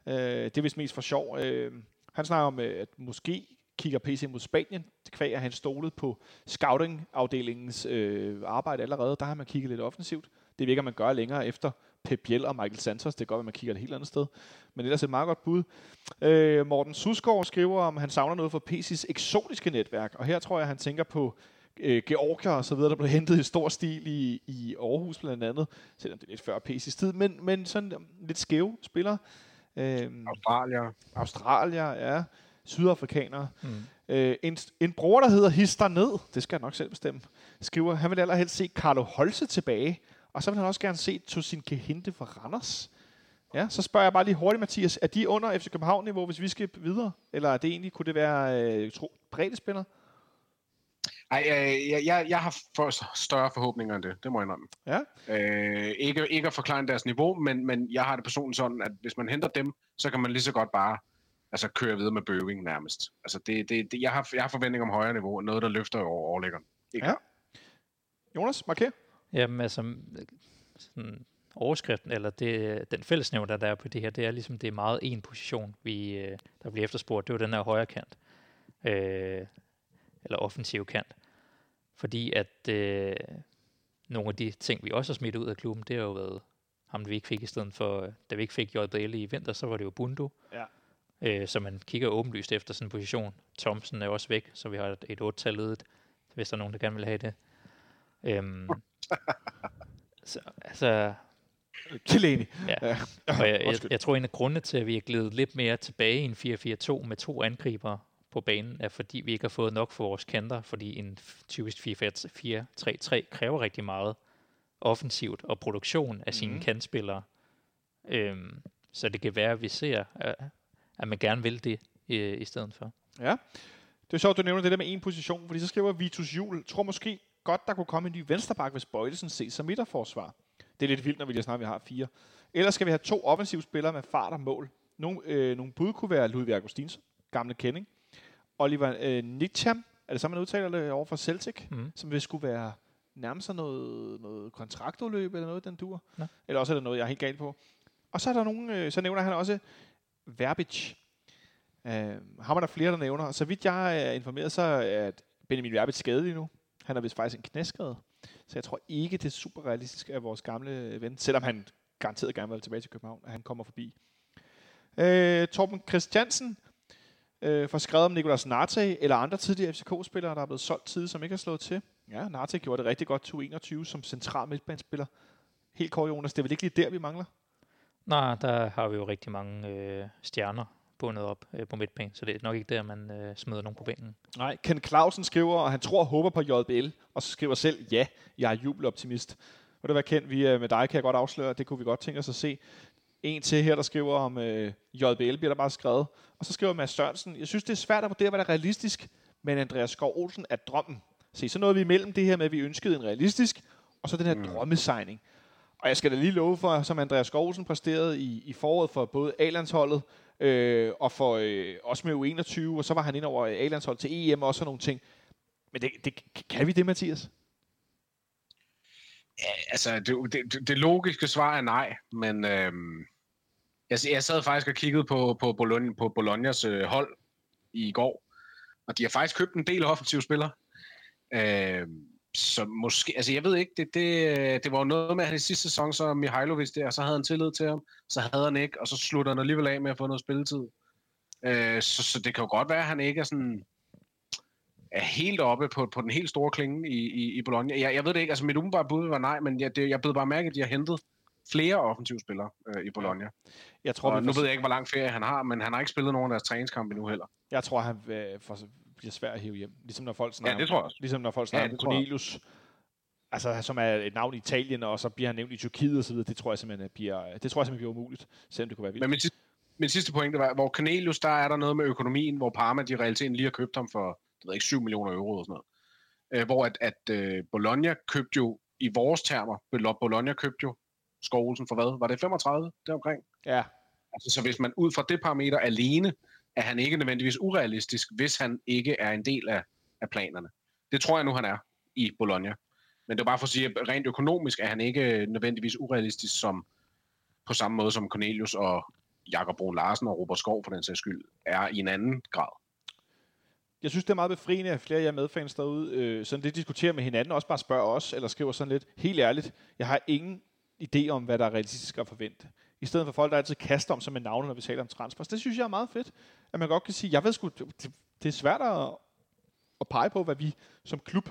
Øh, det er vist mest for sjov. Øh, han snakker om, øh, at måske kigger PC mod Spanien. Det kvæg, at han stolet på scouting-afdelingens øh, arbejde allerede. Der har man kigget lidt offensivt. Det virker, man gør længere efter Pep Biel og Michael Santos. Det er godt, at man kigger et helt andet sted. Men det er et meget godt bud. Øh, Morten Susgaard skriver, om han savner noget for PC's eksotiske netværk. Og her tror jeg, han tænker på øh, Georgia og så videre, der blev hentet i stor stil i, i Aarhus blandt andet. Selvom det er lidt før PC's tid. Men, men sådan lidt skæve spillere. Øh, Australier. Australier, ja. Sydafrikanere. Mm. Øh, en, en bror, der hedder Hister ned, det skal jeg nok selv bestemme, skriver, han vil allerhelst se Carlo Holse tilbage, og så vil han også gerne se Tosin Kehinde fra Randers. Ja, så spørger jeg bare lige hurtigt, Mathias, er de under FC København-niveau, hvis vi skal videre? Eller er det egentlig, kunne det være øh, tro, brede spillere? Ej, øh, jeg, jeg, jeg har for større forhåbninger end det, det må jeg indrømme. Ja. Øh, ikke, ikke at forklare deres niveau, men, men jeg har det personligt sådan, at hvis man henter dem, så kan man lige så godt bare altså, køre videre med Bøving nærmest. Altså, det, det, det, jeg, har, jeg har forventninger om højere niveau, noget der løfter over overlæggeren. Ja. Jonas, marker. Jamen altså, sådan overskriften, eller det, den fællesnævner, der er på det her, det er ligesom, det er meget en position, vi, øh, der bliver efterspurgt. Det er jo den her højre kant. Øh, eller offensiv kant. Fordi at øh, nogle af de ting, vi også har smidt ud af klubben, det har jo været ham, vi ikke fik i stedet for, da vi ikke fik JBL i vinter, så var det jo Bundu. Ja. Øh, så man kigger åbenlyst efter sådan en position. Thomsen er også væk, så vi har et, et 8-tal ledet, hvis der er nogen, der gerne vil have det. Øhm, [laughs] så, altså, Delaney. Ja. ja. Og jeg, jeg, jeg tror, en af grundene til, at vi er glædet lidt mere tilbage i en 4-4-2 med to angriber på banen, er fordi vi ikke har fået nok for vores kanter, fordi en typisk 4-3-3 kræver rigtig meget offensivt og produktion af sine mm. kantspillere. Øhm, så det kan være, at vi ser, at, at man gerne vil det i, i stedet for. Ja, det er sjovt, du nævner det der med en position, fordi så skriver Vitus Jul, tror måske godt, der kunne komme en ny venstreback, hvis Bøjlesen ses som midterforsvar. Det er lidt vildt, når vi lige snart vi har fire. Ellers skal vi have to offensive spillere med fart og mål. Nogle, øh, nogle bud kunne være Ludvig Augustinsen, gamle kending. Oliver øh, Nicham, er det så, man udtaler det over for Celtic, mm. som vil skulle være nærmest noget, noget kontraktudløb eller noget, den dur. Ja. Eller også er det noget, jeg er helt galt på. Og så er der nogen, øh, så nævner han også Verbic. Øh, ham er der flere, der nævner. Så vidt jeg er informeret, så er Benjamin Verbic skadet nu. Han har vist faktisk en knæskade. Så jeg tror ikke, det er super realistisk af vores gamle ven, selvom han garanteret gerne vil tilbage til København, at han kommer forbi. Øh, Torben Christiansen øh, får skrevet om Nicolas Narte eller andre tidligere FCK-spillere, der er blevet solgt tid, som ikke har slået til. Ja, Narte gjorde det rigtig godt 2021 som central midtbanespiller. Helt kort, Jonas, det er vel ikke lige der, vi mangler? Nej, der har vi jo rigtig mange øh, stjerner bundet op øh, på midtbanen, så det er nok ikke der, man øh, smider nogen på bænken. Nej, Ken Clausen skriver, at han tror og håber på JBL, og så skriver selv, ja, jeg er jubeloptimist. Og det var kendt, vi øh, med dig kan jeg godt afsløre, det kunne vi godt tænke os at se. En til her, der skriver om øh, JBL, bliver der bare skrevet. Og så skriver Mads Sørensen, jeg synes, det er svært at vurdere, hvad der er realistisk, men Andreas Skov Olsen er drømmen. Se, så nåede vi imellem det her med, at vi ønskede en realistisk, og så den her mm. drømmesigning. Og jeg skal da lige love for, som Andreas Skovsen præsterede i, i foråret for både A-landsholdet, øh, og for øh, også med U21, og så var han ind over A-landsholdet til EM og sådan nogle ting. Men det, det, kan vi det, Mathias? Ja, altså, det, det, det logiske svar er nej, men øh, jeg, jeg sad faktisk og kiggede på, på, Bologna, på Bolognas øh, hold i går, og de har faktisk købt en del offensive spillere. Øh, så måske, altså jeg ved ikke, det, det, det var jo noget med, at i sidste sæson, så Mihailovic der, så havde han tillid til ham, så havde han ikke, og så slutter han alligevel af med at få noget spilletid. Øh, så, så det kan jo godt være, at han ikke er sådan er helt oppe på, på den helt store klinge i, i, i Bologna. Jeg, jeg ved det ikke, altså mit umiddelbare bud var nej, men jeg, det, jeg blev bare mærke, at de har hentet flere offensive spillere øh, i Bologna. Jeg tror, og nu ved jeg ikke, hvor lang ferie han har, men han har ikke spillet nogen af deres træningskampe endnu heller. Jeg tror, han øh, for, bliver svær at hive hjem. Ligesom når folk snakker, ja, det tror jeg også. Ligesom når folk snakker ja, Cornelius, altså, som er et navn i Italien, og så bliver han nævnt i Tyrkiet og så videre. Det tror jeg simpelthen bliver, det tror jeg simpelthen bliver umuligt, selvom det kunne være vildt. Men min, sidste, min sidste pointe var, hvor Cornelius, der er der noget med økonomien, hvor Parma de realiteten lige har købt ham for, det ved ikke, 7 millioner euro og sådan noget. Øh, hvor at, at uh, Bologna købte jo, i vores termer, Bologna købte jo Skovlsen for hvad? Var det 35 deromkring? Ja. Altså, så hvis man ud fra det parameter alene er han ikke nødvendigvis urealistisk, hvis han ikke er en del af, af planerne. Det tror jeg nu, han er i Bologna. Men det er bare for at sige, at rent økonomisk er han ikke nødvendigvis urealistisk som på samme måde som Cornelius og Jakob Brun Larsen og Robert Skov for den sags skyld er i en anden grad. Jeg synes, det er meget befriende, at flere af jer medfans derude øh, sådan lidt diskuterer med hinanden, også bare spørger os, eller skriver sådan lidt, helt ærligt, jeg har ingen idé om, hvad der er realistisk at forvente. I stedet for folk, der altid kaster om sig med navne, når vi taler om transfers. Det synes jeg er meget fedt, at man godt kan sige, jeg ved sgu, det, det er svært at, at pege på, hvad vi som klub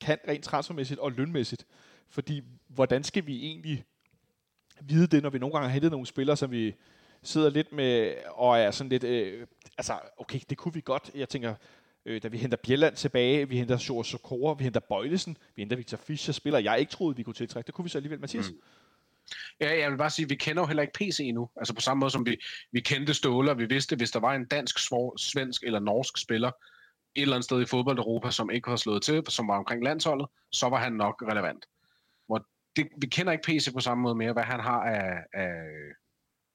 kan rent transfermæssigt og lønmæssigt. Fordi hvordan skal vi egentlig vide det, når vi nogle gange har hentet nogle spillere, som vi sidder lidt med, og er sådan lidt, øh, altså, okay, det kunne vi godt. Jeg tænker, øh, da vi henter Bjelland tilbage, vi henter Sjore Sokora, vi henter Bøjlesen, vi henter Victor Fischer, spiller jeg ikke troede, vi kunne tiltrække. Det kunne vi så alligevel, Mathias. Mm. Ja, jeg vil bare sige, at vi kender jo heller ikke PC endnu. Altså på samme måde som vi, vi kendte Ståle, og vi vidste, hvis der var en dansk, svår, svensk eller norsk spiller et eller andet sted i fodbold Europa, som ikke har slået til, som var omkring landsholdet, så var han nok relevant. Hvor det, vi kender ikke PC på samme måde mere, hvad han har af, af,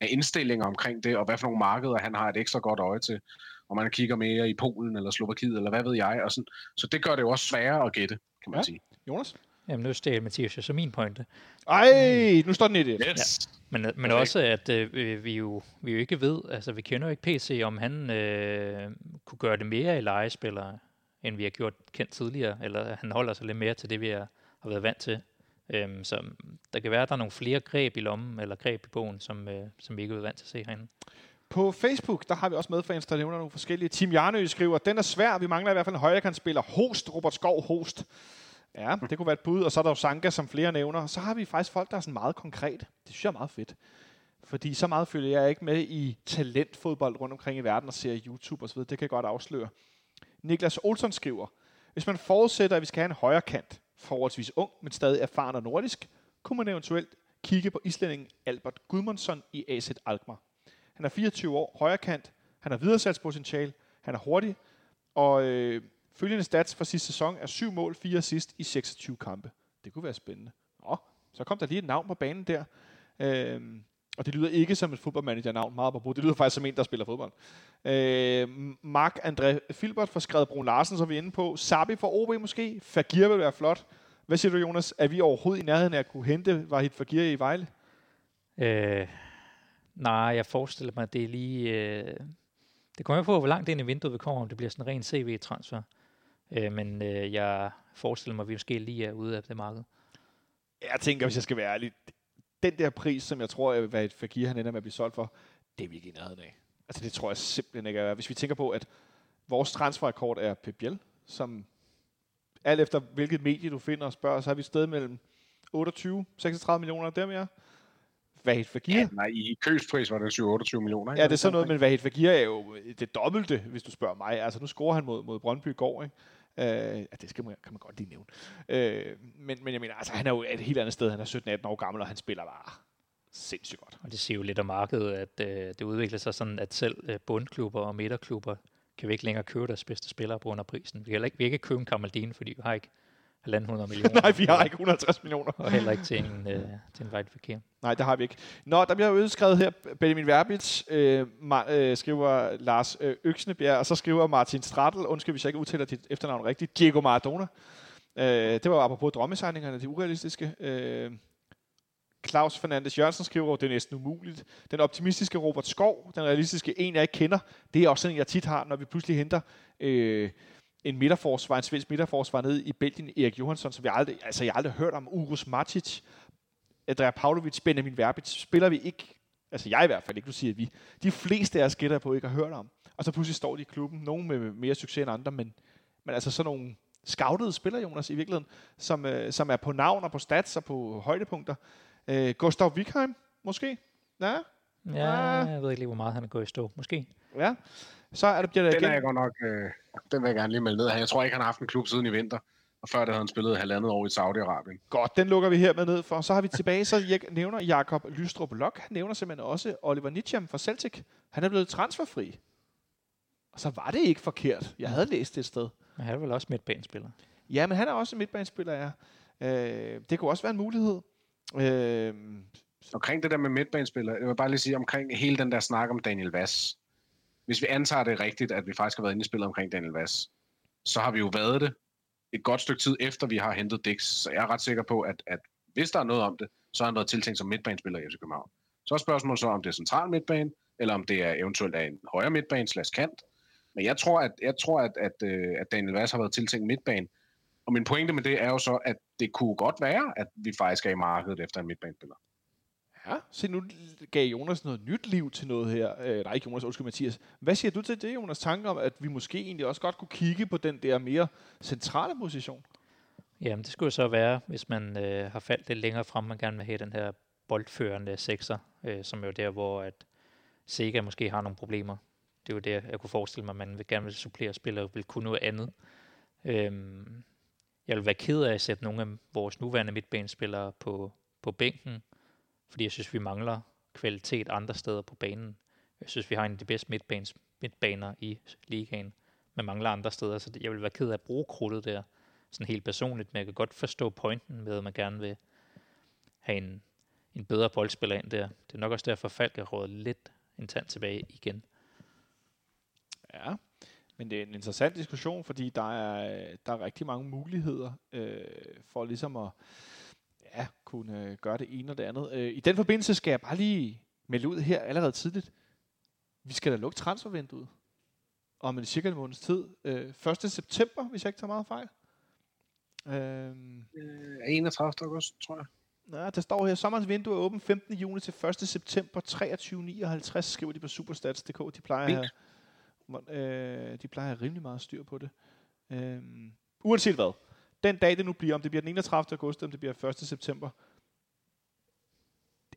af indstillinger omkring det, og hvad for nogle markeder han har et ekstra godt øje til. Om man kigger mere i Polen eller Slovakiet, eller hvad ved jeg. Og sådan. Så det gør det jo også sværere at gætte, kan man ja. sige. Jonas? Jamen, nu stjal Mathias jo så min pointe. Ej, nu står den i det. Yes. Ja. Men, men okay. også, at øh, vi, jo, vi jo ikke ved, altså vi kender jo ikke PC, om han øh, kunne gøre det mere i legespillere, end vi har gjort kendt tidligere, eller han holder sig lidt mere til det, vi har, har været vant til. Øhm, så der kan være, at der er nogle flere greb i lommen, eller greb i bogen, som, øh, som vi ikke er vant til at se herinde. På Facebook, der har vi også medfans, der nævner nogle forskellige. Tim Jarnø skriver, den er svær, vi mangler i hvert fald en højrekantspiller. Host, Robert Skov, host. Ja, det kunne være et bud. Og så er der jo Sanka, som flere nævner. Så har vi faktisk folk, der er sådan meget konkret. Det synes jeg er meget fedt. Fordi så meget følger jeg ikke med i talentfodbold rundt omkring i verden og ser YouTube osv. Det kan jeg godt afsløre. Niklas Olsson skriver, hvis man forudsætter, at vi skal have en højre kant, forholdsvis ung, men stadig erfaren og nordisk, kunne man eventuelt kigge på islændingen Albert Gudmundsson i AZ Alkmaar. Han er 24 år, højre kant, han har videresalgspotentiale, han er hurtig, og øh, Følgende stats for sidste sæson er 7 mål, 4 assist i 26 kampe. Det kunne være spændende. Nå, så kom der lige et navn på banen der. Øhm, og det lyder ikke som et fodboldmanager-navn, meget på Det lyder faktisk som en, der spiller fodbold. Øhm, Mark André Filbert får skrevet Brun Larsen, som vi er inde på. Sabi for OB måske. Fagir vil være flot. Hvad siger du, Jonas? Er vi overhovedet i nærheden af at kunne hente Vahid Fagir i Vejle? Øh, nej, jeg forestiller mig, at det er lige... Øh, det kommer på, hvor langt ind i vinduet vi kommer, om det bliver sådan en ren CV-transfer. Øh, men øh, jeg forestiller mig, at vi måske lige er ude af det marked. Jeg tænker, hvis jeg skal være ærlig, den der pris, som jeg tror, at et Fakir han ender med at blive solgt for, det er vi ikke i nærheden af. Altså det tror jeg simpelthen ikke er. Hvis vi tænker på, at vores transferrekord er Pep Biel, som alt efter hvilket medie du finder og spørger, så har vi et sted mellem 28 36 millioner der mere. Vahid Fagir. Ja, nej, i købspris var det 7-28 millioner. Ikke? Ja, det er sådan noget, men Vahid Fagir er jo det dobbelte, hvis du spørger mig. Altså, nu scorer han mod, mod Brøndby i går, ikke? Øh, at det skal man, kan man godt lige nævne. Øh, men, men jeg mener, altså, han er jo et helt andet sted. Han er 17-18 år gammel, og han spiller bare sindssygt godt. Og det siger jo lidt om markedet, at øh, det udvikler sig sådan, at selv uh, bundklubber og midterklubber kan vi ikke længere købe deres bedste spillere på under prisen. Vi kan ikke, vi kan ikke købe en Kamaldin, fordi vi har ikke 1.500 [laughs] millioner. Nej, vi har ikke 150 millioner. og heller ikke til en, øh, til en Vejle Fakir. Nej, det har vi ikke. Nå, der bliver jo udskrevet her, Benjamin Verbitz øh, ma- øh, skriver Lars øh, Øksnebjerg, og så skriver Martin Strattel, undskyld hvis jeg ikke udtaler dit efternavn rigtigt, Diego Maradona. Øh, det var apropos drømmesegningerne, de urealistiske. Øh, Claus Fernandes Jørgensen skriver, det er næsten umuligt. Den optimistiske Robert Skov, den realistiske en, jeg ikke kender, det er også sådan, jeg tit har, når vi pludselig henter øh, en midterforsvar, en svensk midterforsvar nede i Belgien, Erik Johansson, som vi aldrig, altså jeg aldrig hørt om, Urus Matic, Adria Pavlovic, Benjamin Verbitz, spiller vi ikke, altså jeg i hvert fald ikke, du siger vi, de fleste af os gætter på ikke har hørt om. Og så pludselig står de i klubben, nogen med mere succes end andre, men, men altså sådan nogle scoutede spillere, Jonas, i virkeligheden, som, øh, som er på navn og på stats og på højdepunkter. Øh, Gustav Wikheim, måske? Ja, Ja, jeg ved ikke lige, hvor meget han er gået i stå. Måske. Ja. Så er det, bliver det Den igen. er jeg godt nok, øh, den vil jeg gerne lige melde ned her. Jeg tror ikke, han har haft en klub siden i vinter. Og før det havde han spillet halvandet år i Saudi-Arabien. Godt, den lukker vi her med ned for. Så har vi tilbage, så jeg nævner Jakob Lystrup Lok. Han nævner simpelthen også Oliver Nitscham fra Celtic. Han er blevet transferfri. Og så var det ikke forkert. Jeg havde læst det et sted. Men han er vel også midtbanespiller. Ja, men han er også en midtbanespiller, ja. Øh, det kunne også være en mulighed. Øh, Omkring det der med midtbanespillere, jeg vil bare lige sige omkring hele den der snak om Daniel Vass. Hvis vi antager det rigtigt, at vi faktisk har været inde i spillet omkring Daniel Vass, så har vi jo været det et godt stykke tid efter, vi har hentet Dix. Så jeg er ret sikker på, at, at hvis der er noget om det, så har han været tiltænkt som midtbanespiller i FC København. Så er spørgsmålet så, om det er central midtbane, eller om det er eventuelt er en højre midtbane slash kant. Men jeg tror, at, jeg tror, at, at, øh, at Daniel Vass har været tiltænkt midtbane. Og min pointe med det er jo så, at det kunne godt være, at vi faktisk er i markedet efter en midtbanespiller ja, se nu gav Jonas noget nyt liv til noget her. Øh, nej, ikke Jonas, undskyld Mathias. Hvad siger du til det, Jonas? Tanker om, at vi måske egentlig også godt kunne kigge på den der mere centrale position? Jamen, det skulle så være, hvis man øh, har faldt lidt længere frem, man gerne vil have den her boldførende sekser, øh, som er jo der, hvor at Sega måske har nogle problemer. Det er jo det, jeg kunne forestille mig, at man vil gerne vil supplere spillere og vil kunne noget andet. Øhm, jeg vil være ked af at sætte nogle af vores nuværende midtbanespillere på, på bænken, fordi jeg synes, vi mangler kvalitet andre steder på banen. Jeg synes, vi har en af de bedste midtbanes, midtbaner i ligaen, men mangler andre steder, så jeg vil være ked af at bruge krudtet der sådan helt personligt, men jeg kan godt forstå pointen med, at man gerne vil have en, en bedre boldspiller ind der. Det er nok også derfor, Falk er rådet lidt en tand tilbage igen. Ja, men det er en interessant diskussion, fordi der er, der er rigtig mange muligheder øh, for ligesom at ja, kunne øh, gøre det ene og det andet. Øh, I den forbindelse skal jeg bare lige melde ud her allerede tidligt. Vi skal da lukke transfervinduet om en cirka en måneds tid. Øh, 1. september, hvis jeg ikke tager meget fejl. Øh, Øh, 31. august, tror jeg. Ja, der står her, sommerens vindue er åben 15. juni til 1. september 23.59, skriver de på superstats.dk. De plejer at have, øh, de plejer at have rimelig meget styr på det. Øhm, uanset hvad, den dag det nu bliver, om det bliver den 31. august, om det bliver 1. september,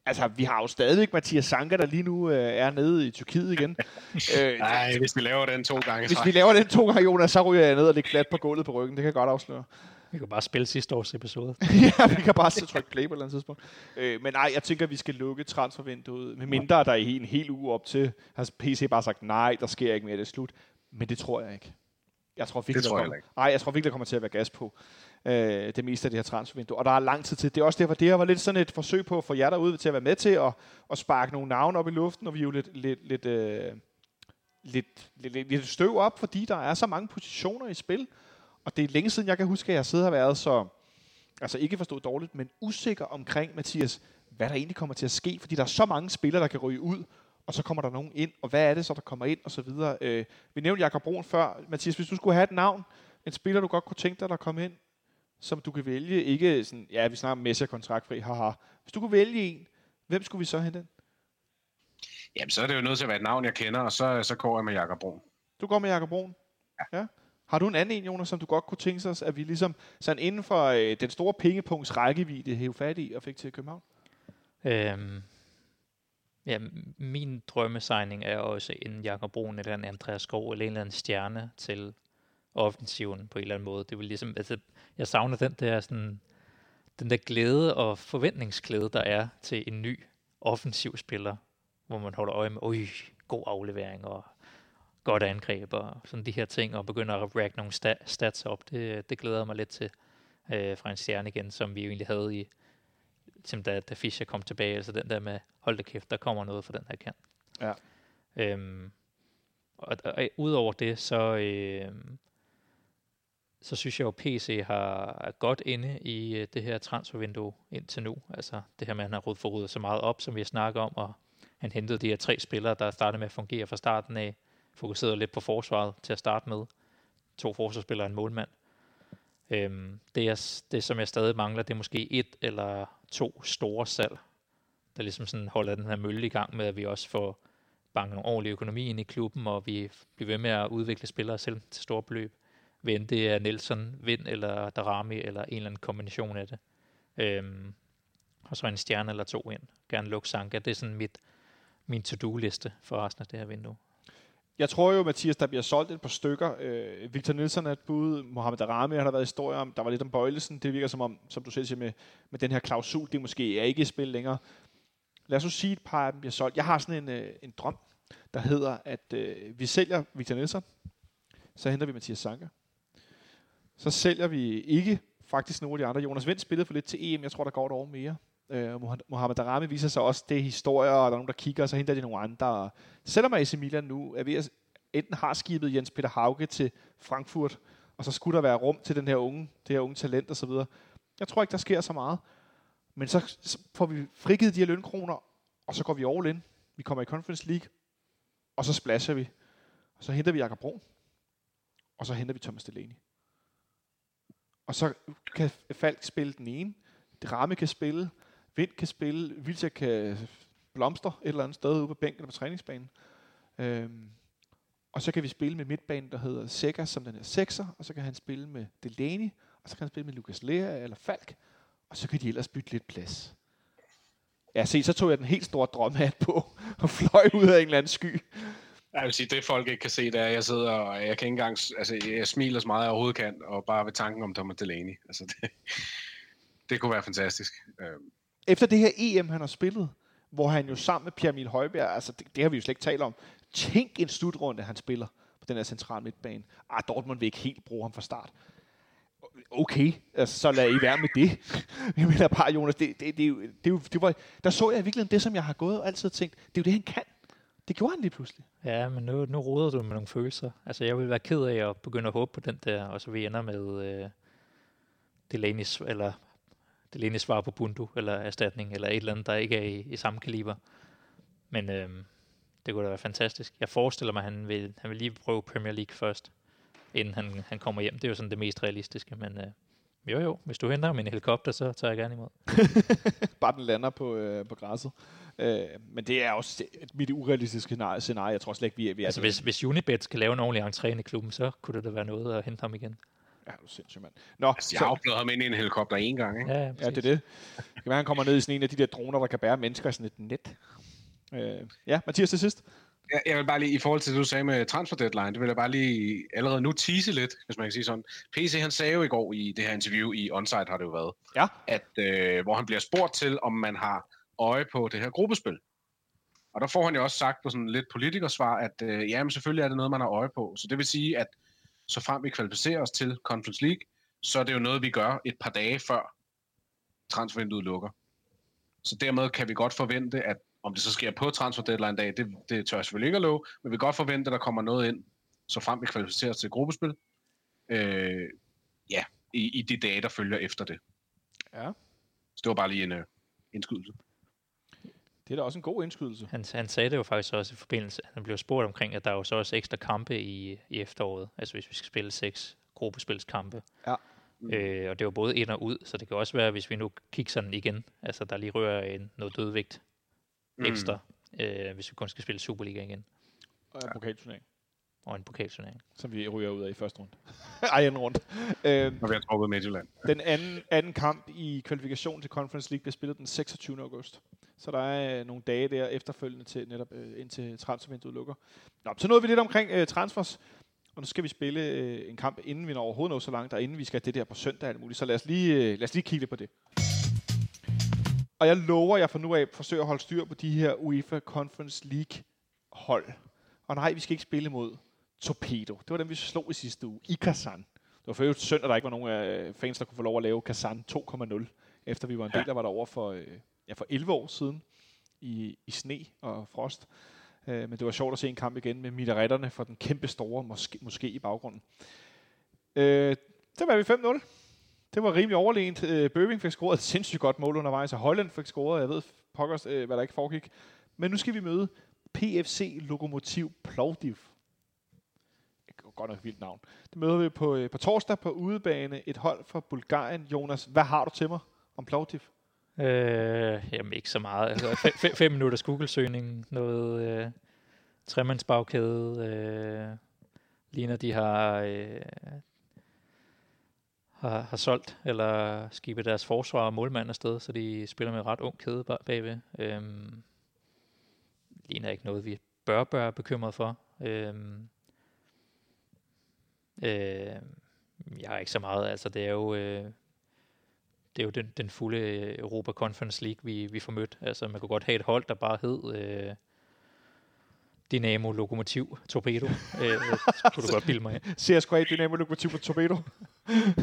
altså vi har jo stadigvæk Mathias Sanka, der lige nu øh, er nede i Tyrkiet igen. [laughs] øh, Nej, hvis vi laver den to gange, hvis vi laver den to gange, Jonas, så ryger jeg ned og ligger fladt på gulvet på ryggen. Det kan jeg godt afsløre. Vi kan bare spille sidste års episode. [laughs] ja, vi kan bare så trykke play på et eller andet tidspunkt. Øh, men nej, jeg tænker, at vi skal lukke transfervinduet, med mindre der er en hel uge op til, har PC bare sagt, nej, der sker ikke mere, det er slut. Men det tror jeg ikke. Jeg tror virkelig, Det tror jeg kommer. Nej, jeg tror virkelig, der kommer til at være gas på øh, det meste af det her transfervindue. Og der er lang tid til. Det er også derfor, det her var lidt sådan et forsøg på at få jer derude til at være med til at, at sparke nogle navne op i luften, og vi er jo lidt, lidt, lidt, øh, lidt, lidt, lidt, lidt støv op, fordi der er så mange positioner i spil. Og det er længe siden, jeg kan huske, at jeg sidder og har været så, altså ikke forstået dårligt, men usikker omkring, Mathias, hvad der egentlig kommer til at ske, fordi der er så mange spillere, der kan ryge ud, og så kommer der nogen ind, og hvad er det så, der kommer ind, og så videre. Øh, vi nævnte Jakob Brun før. Mathias, hvis du skulle have et navn, en spiller, du godt kunne tænke dig, der kom ind, som du kan vælge, ikke sådan, ja, vi snakker Messi kontraktfri, haha. Hvis du kunne vælge en, hvem skulle vi så hente ind? Jamen, så er det jo nødt til at være et navn, jeg kender, og så, så går jeg med Jakob Brun. Du går med Jakob Brun? Ja. ja. Har du en anden en, Jonas, som du godt kunne tænke sig, at vi ligesom sådan inden for øh, den store pengepunkts rækkevidde hæve fat i og fik til København? Øhm, ja, min drømmesigning er også en Jakob Brun eller en Andreas Skov eller en eller anden stjerne til offensiven på en eller anden måde. Det vil ligesom, altså, jeg savner den der sådan, den der glæde og forventningsglæde, der er til en ny offensiv spiller, hvor man holder øje med, øj, god aflevering og godt angreb og sådan de her ting, og begynder at række nogle stats op. Det, det glæder jeg mig lidt til øh, fra en stjerne igen, som vi jo egentlig havde i, som da, da Fischer kom tilbage, altså den der med, hold da kæft, der kommer noget fra den her kant. Ja. Øhm, og, og, og udover det, så, øh, så synes jeg jo, PC har er godt inde i øh, det her transfervindue indtil nu. Altså det her med, at han har ryddet for så meget op, som vi har snakket om, og han hentede de her tre spillere, der startede med at fungere fra starten af, fokuseret lidt på forsvaret til at starte med. To forsvarsspillere og en målmand. Øhm, det, er, det, som jeg stadig mangler, det er måske et eller to store salg, der ligesom sådan holder den her mølle i gang med, at vi også får banket nogle ordentlige økonomi ind i klubben, og vi bliver ved med at udvikle spillere selv til store beløb. Ved det er Nelson, Vind eller Darami, eller en eller anden kombination af det. Øhm, og så en stjerne eller to ind. Gerne Luk Sanka. Det er sådan mit, min to-do-liste for resten af det her vindue. Jeg tror jo, Mathias, der bliver solgt et par stykker. Øh, Victor Nielsen er et bud. Mohamed Arami har der været historie om. Der var lidt om Bøjlesen. Det virker som om, som du selv siger, med, med den her klausul, det måske er ikke i spil længere. Lad os så sige, at et par af dem bliver solgt. Jeg har sådan en, øh, en drøm, der hedder, at øh, vi sælger Victor Nielsen. Så henter vi Mathias Sanka. Så sælger vi ikke faktisk nogle af de andre. Jonas Vind spillede for lidt til EM. Jeg tror, der går et år mere. Øh, Mohamed Darami viser sig også, det er historier, og der er nogen, der kigger, og så henter de nogle andre. Selvom AC Milan nu er ved at enten har skibet Jens Peter Hauge til Frankfurt, og så skulle der være rum til den her unge, det her unge talent osv. Jeg tror ikke, der sker så meget. Men så får vi frigivet de her lønkroner, og så går vi all in. Vi kommer i Conference League, og så splasher vi. Og så henter vi Jakob Brun, og så henter vi Thomas Delaney. Og så kan Falk spille den ene, Drame kan spille, Vind kan spille, Vilja kan blomstre et eller andet sted ude på bænken eller på træningsbanen. Øhm, og så kan vi spille med midtbanen, der hedder Seca, som den er sekser, og så kan han spille med Delaney, og så kan han spille med Lukas Lea eller Falk, og så kan de ellers bytte lidt plads. Ja, se, så tog jeg den helt store drømhat på, [laughs] og fløj ud af en eller anden sky. Jeg vil sige, det folk ikke kan se, det er, at jeg sidder og jeg kan ikke engang, altså jeg smiler så meget, jeg overhovedet kan, og bare ved tanken om Thomas Delaney. Altså det, [laughs] det kunne være fantastisk. Øhm, efter det her EM, han har spillet, hvor han jo sammen med Pierre Emil Højbjerg, altså det, det har vi jo slet ikke talt om, tænk en slutrunde, han spiller på den her centrale midtbane. Ah, Dortmund vil ikke helt bruge ham fra start. Okay, altså, så lad I være med det. [laughs] Jeg mener bare, Jonas, det, det, det, det, det, det var, der så jeg virkelig det, som jeg har gået og altid tænkt, det er jo det, han kan. Det gjorde han lige pludselig. Ja, men nu, nu roder du med nogle følelser. Altså, jeg vil være ked af at begynde at håbe på den der, og så vi ender med øh, Delaney, eller det lignende svar på Bundu, eller erstatning, eller et eller andet, der ikke er i, i samme kaliber. Men øhm, det kunne da være fantastisk. Jeg forestiller mig, at han vil, han vil lige prøve Premier League først, inden han, han kommer hjem. Det er jo sådan det mest realistiske, men øh, jo jo, hvis du henter min helikopter, så tager jeg gerne imod. [laughs] Bare den lander på, øh, på græsset. Øh, men det er også et mit urealistiske scenarie. Jeg tror slet ikke, vi er... Vi er altså, hvis, hvis Unibet skal lave en ordentlig entré i klubben, så kunne det da være noget at hente ham igen. Ja, du er sindssygt, mand. Nå, altså, jeg har ham ind i en helikopter en gang, ikke? Ja, ja, det er det. Det kan være, han kommer ned i sådan en af de der droner, der kan bære mennesker i sådan et net. Øh, ja, Mathias til sidst. Jeg, jeg vil bare lige, i forhold til det, du sagde med transfer deadline, det vil jeg bare lige allerede nu tease lidt, hvis man kan sige sådan. PC, han sagde jo i går i det her interview i Onsite, har det jo været, ja. at, øh, hvor han bliver spurgt til, om man har øje på det her gruppespil. Og der får han jo også sagt på sådan lidt politikersvar, at øh, jamen selvfølgelig er det noget, man har øje på. Så det vil sige, at så frem vi kvalificerer os til Conference League, så er det jo noget, vi gør et par dage før transfervinduet lukker. Så dermed kan vi godt forvente, at om det så sker på transfer deadline dag, det, det tør jeg selvfølgelig ikke at love, men vi kan godt forvente, at der kommer noget ind, så frem vi kvalificerer os til gruppespil. Øh, ja, i, i de dage, der følger efter det. Ja. Så det var bare lige en uh, indskydelse. Det er da også en god indskydelse. Han, han sagde det jo faktisk også i forbindelse, han blev spurgt omkring, at der er jo så også ekstra kampe i, i efteråret, altså hvis vi skal spille seks gruppespilskampe. Ja. Øh, og det var både ind og ud, så det kan også være, hvis vi nu kigger sådan igen, altså der lige rører en, noget dødvægt ekstra, mm. øh, hvis vi kun skal spille Superliga igen. Og en pokalturnering, Og en pokalturnering. som vi ryger ud af i første runde. [laughs] Ej, anden runde. Øh, Når vi har trukket Midtjylland. Den anden, anden kamp i kvalifikation til Conference League bliver spillet den 26. august. Så der er øh, nogle dage der efterfølgende til netop øh, indtil transfervinduet lukker. Nå, så nåede vi lidt omkring øh, transfers. Og nu skal vi spille øh, en kamp, inden vi når overhovedet når så langt, og inden vi skal have det der på søndag alt muligt. Så lad os lige, øh, lad os lige kigge lidt på det. Og jeg lover, at jeg fra nu af forsøger at holde styr på de her UEFA Conference League hold. Og nej, vi skal ikke spille mod Torpedo. Det var dem, vi slog i sidste uge. I Kazan. Det var for øvrigt synd, at der ikke var nogen af fans, der kunne få lov at lave Kazan 2.0, efter vi var en del, der var derovre for, øh, ja, for 11 år siden i, i sne og frost. Øh, men det var sjovt at se en kamp igen med minaretterne for den kæmpe store måske, måske i baggrunden. Øh, det var vi 5-0. Det var rimelig overlegent. Øh, Bøving fik scoret et sindssygt godt mål undervejs, og Holland fik scoret, jeg ved pokkers, øh, hvad der ikke foregik. Men nu skal vi møde PFC Lokomotiv Plovdiv. Godt nok vildt navn. Det møder vi på, øh, på torsdag på udebane. Et hold fra Bulgarien. Jonas, hvad har du til mig om Plovdiv? Øh, jamen ikke så meget. Altså, [laughs] fe, fe, fem minutters Google-søgning, noget øh, tremandsbagkæde, øh, ligner de har, øh, har, har solgt eller skibet deres forsvar og målmand afsted, så de spiller med ret ung kæde bagved. Øh, ligner ikke noget, vi bør være bekymret for. Øh, øh, jeg har ikke så meget, altså det er jo... Øh, det er jo den, den fulde øh, Europa Conference League, vi, vi får mødt. Altså, man kunne godt have et hold, der bare hed øh, Dynamo Lokomotiv Torpedo. øh, [laughs] kunne du godt bilde mig af. CSKA Dynamo Lokomotiv Torpedo.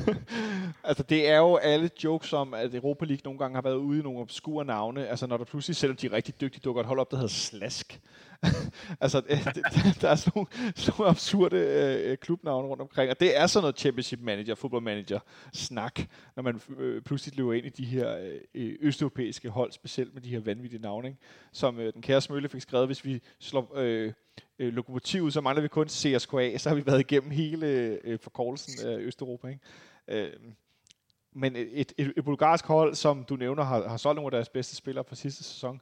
[laughs] altså, det er jo alle jokes om, at Europa League nogle gange har været ude i nogle obskure navne. Altså, når der pludselig, selvom de er rigtig dygtige, dukker et hold op, der hedder Slask. [laughs] altså, det, [laughs] der er sådan nogle, sådan nogle absurde øh, klubnavne rundt omkring. Og det er sådan noget championship manager, football manager snak, når man øh, pludselig løber ind i de her øh, øh østeuropæiske hold, specielt med de her vanvittige navne, ikke? som øh, den kære Smølle fik skrevet, hvis vi slår øh, øh, lokomotivet, så mangler vi kun CSKA, så har vi været igennem hele øh, forkortelsen af Østeuropa. Ikke? Øh, men et, et, et bulgarsk hold, som du nævner, har, har solgt nogle af deres bedste spillere på sidste sæson.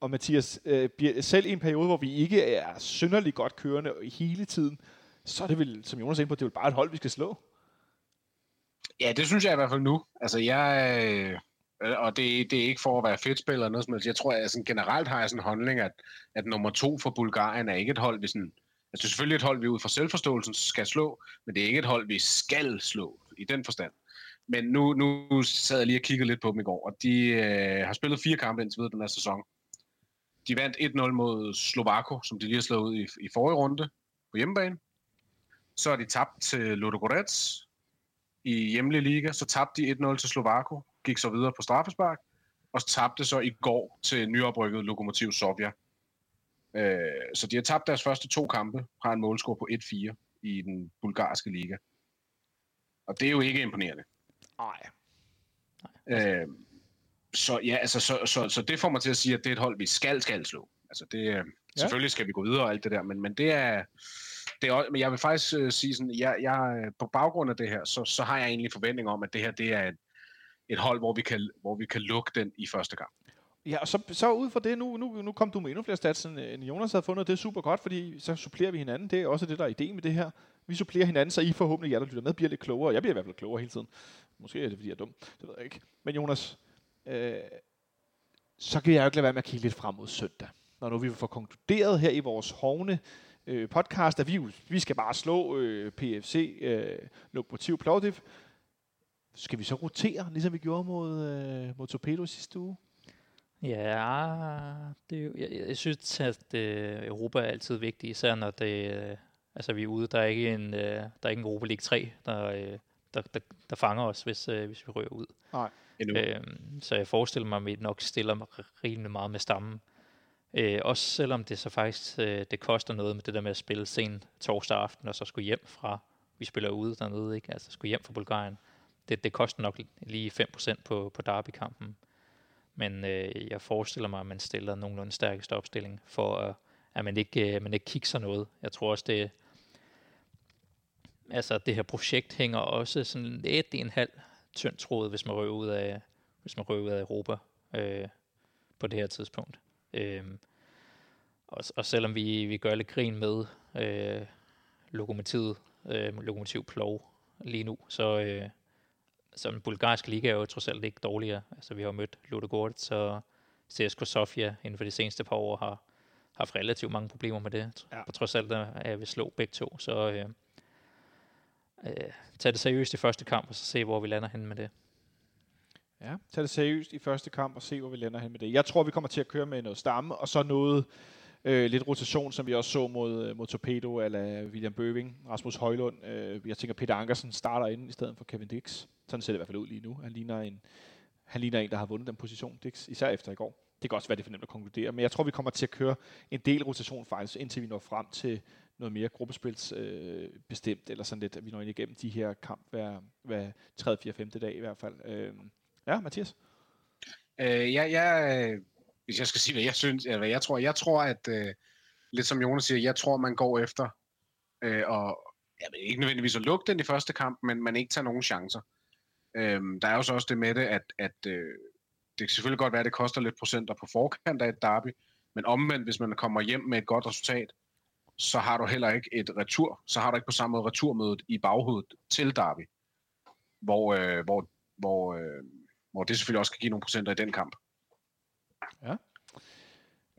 Og Mathias, øh, selv i en periode, hvor vi ikke er synderligt godt kørende hele tiden, så er det vel, som Jonas er inde på, det er vel bare et hold, vi skal slå. Ja, det synes jeg i hvert fald nu. Altså, jeg... Øh, og det, det er ikke for at være fedt spiller eller noget som helst. Jeg tror, at sådan, generelt har jeg sådan en holdning, at, at nummer to for Bulgarien er ikke et hold, vi sådan... Altså, det er selvfølgelig et hold, vi ud fra selvforståelsen skal slå, men det er ikke et hold, vi skal slå i den forstand. Men nu, nu sad jeg lige og kiggede lidt på dem i går, og de øh, har spillet fire kampe indtil videre den her sæson. De vandt 1-0 mod Slovako, som de lige har slået ud i, i forrige runde på hjemmebane. Så har de tabt til Ludogorets i hjemlig liga. Så tabte de 1-0 til Slovako, gik så videre på straffespark, og tabte så i går til nyoprykket Lokomotiv Sovja. Øh, så de har tabt deres første to kampe, har en målscore på 1-4 i den bulgarske liga. Og det er jo ikke imponerende. Nej. Øh, så ja, altså, så, så, så det får mig til at sige, at det er et hold, vi skal, skal slå. Altså det, ja. Selvfølgelig skal vi gå videre og alt det der, men, men det er... Det er men jeg vil faktisk uh, sige sådan, jeg, jeg, på baggrund af det her, så, så har jeg egentlig forventning om, at det her det er et, et hold, hvor vi, kan, hvor vi kan lukke den i første gang. Ja, og så, så ud fra det, nu, nu, nu kom du med endnu flere stats, end Jonas havde fundet, det er super godt, fordi så supplerer vi hinanden. Det er også det, der er ideen med det her. Vi supplerer hinanden, så I forhåbentlig, jer der lytter med, bliver lidt klogere. Jeg bliver i hvert fald klogere hele tiden. Måske er det, fordi jeg er dum. Det ved jeg ikke. Men Jonas, øh, så kan jeg jo ikke lade være med at kigge lidt frem mod søndag. Når nu vi får konkluderet her i vores hovne øh, podcast, at vi, vi skal bare slå øh, PFC, øh, Lokomotiv Plovdiv. Skal vi så rotere, ligesom vi gjorde mod, øh, mod Torpedo sidste uge? Ja, det jo, jeg, jeg synes, at øh, Europa er altid vigtig, især når det, øh, altså, vi er ude. Der er ikke en, øh, der er ikke en Europa League 3, der, øh, der, der, der fanger os, hvis, øh, hvis vi rører ud. Nej. Øhm, så jeg forestiller mig, at vi nok stiller mig rimelig meget med stammen. Øh, også selvom det så faktisk øh, det koster noget med det der med at spille sen torsdag aften, og så skulle hjem fra, vi spiller ude dernede, ikke? altså skulle hjem fra Bulgarien. Det, det koster nok lige 5% på, på derby-kampen. Men øh, jeg forestiller mig, at man stiller nogenlunde stærkeste opstilling, for at, at man ikke, øh, man ikke kigger noget. Jeg tror også, det altså det her projekt hænger også sådan lidt i en halv tynd tråd, hvis man røver ud af, hvis man røver ud af Europa øh, på det her tidspunkt. Øh, Og, og selvom vi, vi gør lidt grin med øh, lokomotivet, øh, lokomotiv Plov lige nu, så, øh, så den bulgarske liga er jo trods alt ikke dårligere. Altså, vi har mødt Ludogorets og CSKA Sofia inden for de seneste par år har haft relativt mange problemer med det. Ja. På trods alt er vi slå begge to. Så øh, øh, tage det seriøst i første kamp, og så se, hvor vi lander hen med det. Ja, tag det seriøst i første kamp og se, hvor vi lander hen med det. Jeg tror, vi kommer til at køre med noget stamme, og så noget øh, lidt rotation, som vi også så mod, øh, mod Torpedo, eller William Bøving, Rasmus Højlund. Øh, jeg tænker, Peter Ankersen starter ind i stedet for Kevin Dix. Sådan ser det i hvert fald ud lige nu. Han ligner en, han ligner en, der har vundet den position, Dix, især efter i går. Det kan også være, det er for nemt at konkludere, men jeg tror, vi kommer til at køre en del rotation faktisk, indtil vi når frem til noget mere gruppespils øh, bestemt, eller sådan lidt, at vi når ind igennem de her kamp hver, hver 3., 4., 5. dag i hvert fald. Øh, ja, Mathias? Øh, ja, jeg, hvis jeg skal sige, hvad jeg synes, eller hvad jeg tror, jeg tror, at øh, lidt som Jonas siger, jeg tror, man går efter, øh, og jeg vil ikke nødvendigvis at lukke den i første kamp, men man ikke tager nogen chancer. Øh, der er jo så også det med det, at, at øh, det kan selvfølgelig godt være, at det koster lidt procenter på forkant af et derby, men omvendt, hvis man kommer hjem med et godt resultat, så har du heller ikke et retur, så har du ikke på samme måde returmødet i baghovedet til derby, hvor, øh, hvor, hvor, øh, hvor det selvfølgelig også kan give nogle procenter i den kamp. Ja.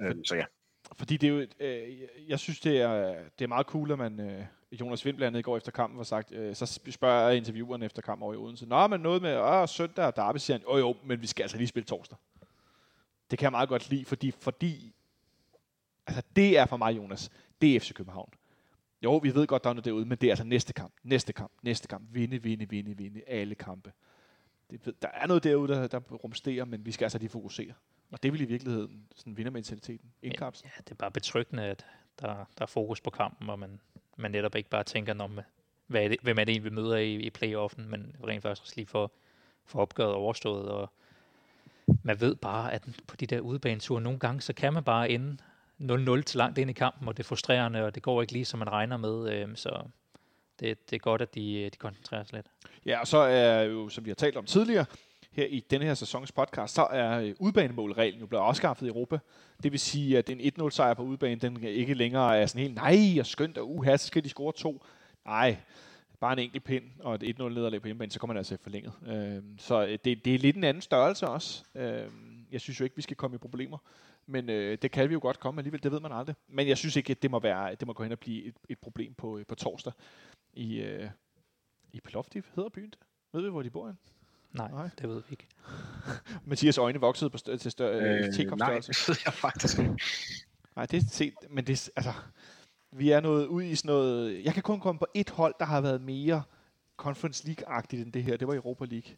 Øh, så ja. Fordi det er jo, øh, jeg synes, det er, det er meget cool, at man, øh, Jonas Vind blandt andet i går efter kampen var sagt, øh, så spørger jeg intervieweren efter kampen over i Odense, Nå, men noget med åh, søndag og derby, siger han, jo jo, men vi skal altså lige spille torsdag. Det kan jeg meget godt lide, fordi, fordi altså det er for mig, Jonas, det er FC København. Jo, vi ved godt, der er noget derude, men det er altså næste kamp, næste kamp, næste kamp, vinde, vinde, vinde, vinde, alle kampe. Det, der er noget derude, der, der rumsterer, men vi skal altså lige fokusere. Og det vil i virkeligheden sådan vindermentaliteten indkapsle. Ja, det er bare betryggende, at der, der er fokus på kampen, og man, man netop ikke bare tænker, om, hvad er det, hvem er det egentlig, vi møder i, i playoffen, men rent faktisk lige for, for opgøret overstået. Og man ved bare, at på de der udebaneture, nogle gange, så kan man bare ende 0-0 til langt ind i kampen, og det er frustrerende, og det går ikke lige, som man regner med. Øh, så det, det er godt, at de, øh, de koncentrerer sig lidt. Ja, og så er jo, som vi har talt om tidligere, her i denne her sæsons podcast, så er øh, udbanemålreglen jo blevet afskaffet i Europa. Det vil sige, at en 1-0 sejr på udbanen, den ikke længere er sådan helt, nej, og skønt, og uha, så skal de score to. Nej, bare en enkelt pind og et 1-0 nederlag på hjemmebane, så kommer man altså forlænget. Øhm, øh, så det, det er lidt en anden størrelse også. Øh, jeg synes jo ikke, vi skal komme i problemer. Men øh, det kan vi jo godt komme alligevel, det ved man aldrig. Men jeg synes ikke, at det må, være, det må gå hen og blive et, et problem på, på torsdag i, øh, i Plovdiv, hedder byen det? Ved vi, hvor de bor hen? Nej, nej, det ved vi ikke. [laughs] Mathias øjne voksede på større, til større øh, øh Nej, [laughs] det ved jeg faktisk ikke. Nej, det er set, men det altså, vi er noget ud i sådan noget, jeg kan kun komme på et hold, der har været mere Conference League-agtigt end det her, det var Europa League.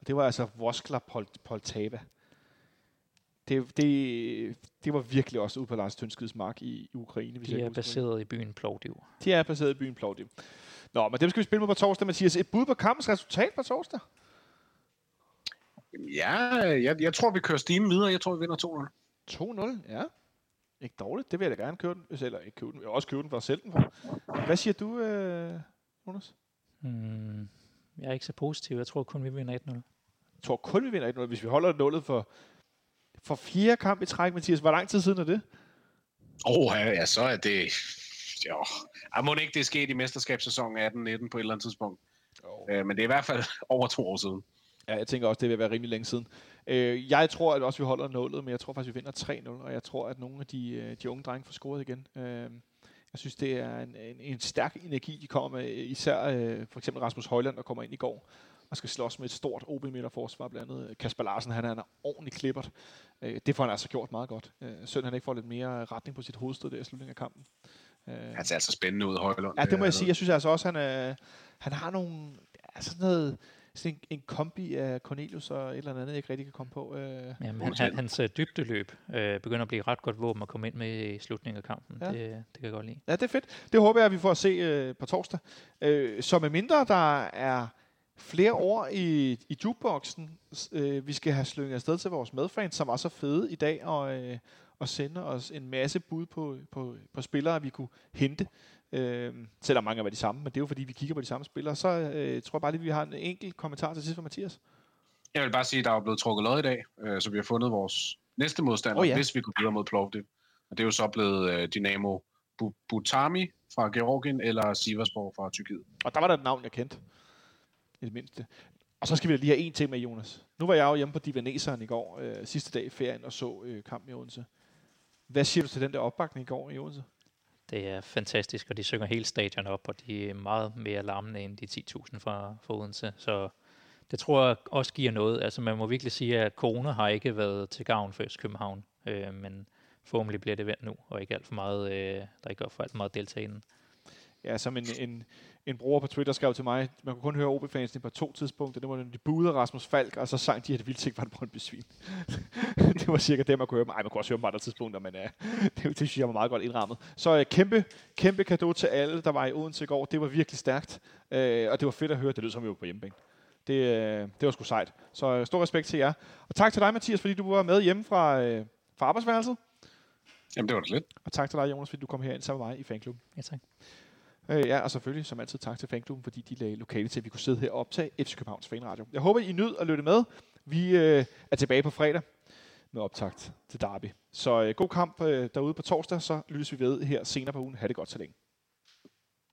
Og det var altså Voskla Pol Poltava. Det, det, det var virkelig også ude på Lars Tønskids mark i, i Ukraine. Hvis De er baseret i byen Plovdiv. De er baseret i byen Plovdiv. Nå, men dem skal vi spille med på torsdag, Mathias. Et bud på kampens resultat på torsdag? Ja, jeg, jeg tror, vi kører Steam videre. Jeg tror, vi vinder 2-0. 2-0, ja. Ikke dårligt. Det vil jeg da gerne købe den. Eller ikke købe den. Jeg vil også købe den for at sælge den for. Hvad siger du, øh, Jonas? Hmm, jeg er ikke så positiv. Jeg tror kun, vi vinder 1-0. Jeg tror kun, vi vinder 1-0. Hvis vi holder nullet for, for fire kamp i træk, Mathias. Hvor lang tid siden er det? Åh, oh, ja, så er det... Jo, jeg må ikke det er sket i mesterskabssæsonen 18-19 på et eller andet tidspunkt. Oh. Øh, men det er i hvert fald [laughs] over to år siden. Ja, jeg tænker også, det vil være rimelig længe siden. Øh, jeg tror at også, vi holder nullet, men jeg tror faktisk, vi vinder 3-0, og jeg tror, at nogle af de, øh, de unge drenge får scoret igen. Øh, jeg synes, det er en, en, en stærk energi, de kommer med. Især øh, for eksempel Rasmus Højland, der kommer ind i går og skal slås med et stort OB midterforsvar, blandt andet Kasper Larsen, han er, han er ordentligt klippert. Øh, det får han altså gjort meget godt. Øh, Søn han ikke får lidt mere retning på sit hovedstød der i slutningen af kampen. Øh, han ser altså spændende ud, Højlund. Ja, det må jeg sige. Jeg synes altså også, han, er, han har nogle... Altså noget, sådan en, en kombi af Cornelius og et eller andet, jeg ikke rigtig kan komme på. Øh. Jamen, han, han, hans dybdeløb øh, begynder at blive ret godt våben at komme ind med i slutningen af kampen. Ja. Det, det kan jeg godt lide. Ja, det er fedt. Det håber jeg, at vi får at se øh, på torsdag. Øh, så med mindre der er flere år i, i jukeboxen, øh, vi skal have slynget afsted til vores medfans, som var så fede i dag, og, øh, og sende os en masse bud på, på, på spillere, vi kunne hente. Øh, selvom mange er de samme, men det er jo fordi, vi kigger på de samme spillere. Så øh, tror jeg bare lige, vi har en enkelt kommentar til sidst fra Mathias. Jeg vil bare sige, at der er blevet trukket lod i dag, øh, så vi har fundet vores næste modstander, oh, ja. hvis vi kunne videre mod Plovdiv. Og det er jo så blevet øh, Dynamo Butami fra Georgien eller Sivasspor fra Tyrkiet. Og der var der et navn, jeg kendte. I det mindste. Og så skal vi lige have en ting med, Jonas. Nu var jeg jo hjemme på Divaneseren i går, øh, sidste dag i ferien, og så øh, kampen i Odense. Hvad siger du til den der opbakning i går i Odense? Det er fantastisk, og de synger hele stadion op, og de er meget mere larmende end de 10.000 fra, fra Odense. Så det tror jeg også giver noget. Altså man må virkelig sige, at corona har ikke været til gavn for København, øh, men forhåbentlig bliver det vendt nu, og ikke alt for meget, øh, der ikke for alt for meget deltagende. Ja, som en, en, en bruger på Twitter skrev til mig, man kunne kun høre OB-fansene på to tidspunkter. Det var, når de buede Rasmus Falk, og så sang de, at det ville ikke var det Brøndby Svin. [laughs] det var cirka det, man kunne høre. Ej, man kunne også høre på andre tidspunkter, men uh, [laughs] det, det, synes jeg var meget godt indrammet. Så uh, kæmpe, kæmpe kado til alle, der var i Odense i går. Det var virkelig stærkt, uh, og det var fedt at høre. Det lød som, vi var på hjemmebane. Det, uh, det var sgu sejt. Så uh, stor respekt til jer. Og tak til dig, Mathias, fordi du var med hjemme fra, uh, fra arbejdsværelset. Jamen, det var det lidt. Og tak til dig, Jonas, fordi du kom herind sammen med mig i fanklubben. Ja, tak. Øh, ja, og selvfølgelig som altid tak til fanklubben, fordi de lagde lokale til, at vi kunne sidde her og optage FC Københavns Fanradio. Jeg håber, I nød at lytte med. Vi øh, er tilbage på fredag med optakt til Derby. Så øh, god kamp øh, derude på torsdag, så lyttes vi ved her senere på ugen. Ha' det godt så længe.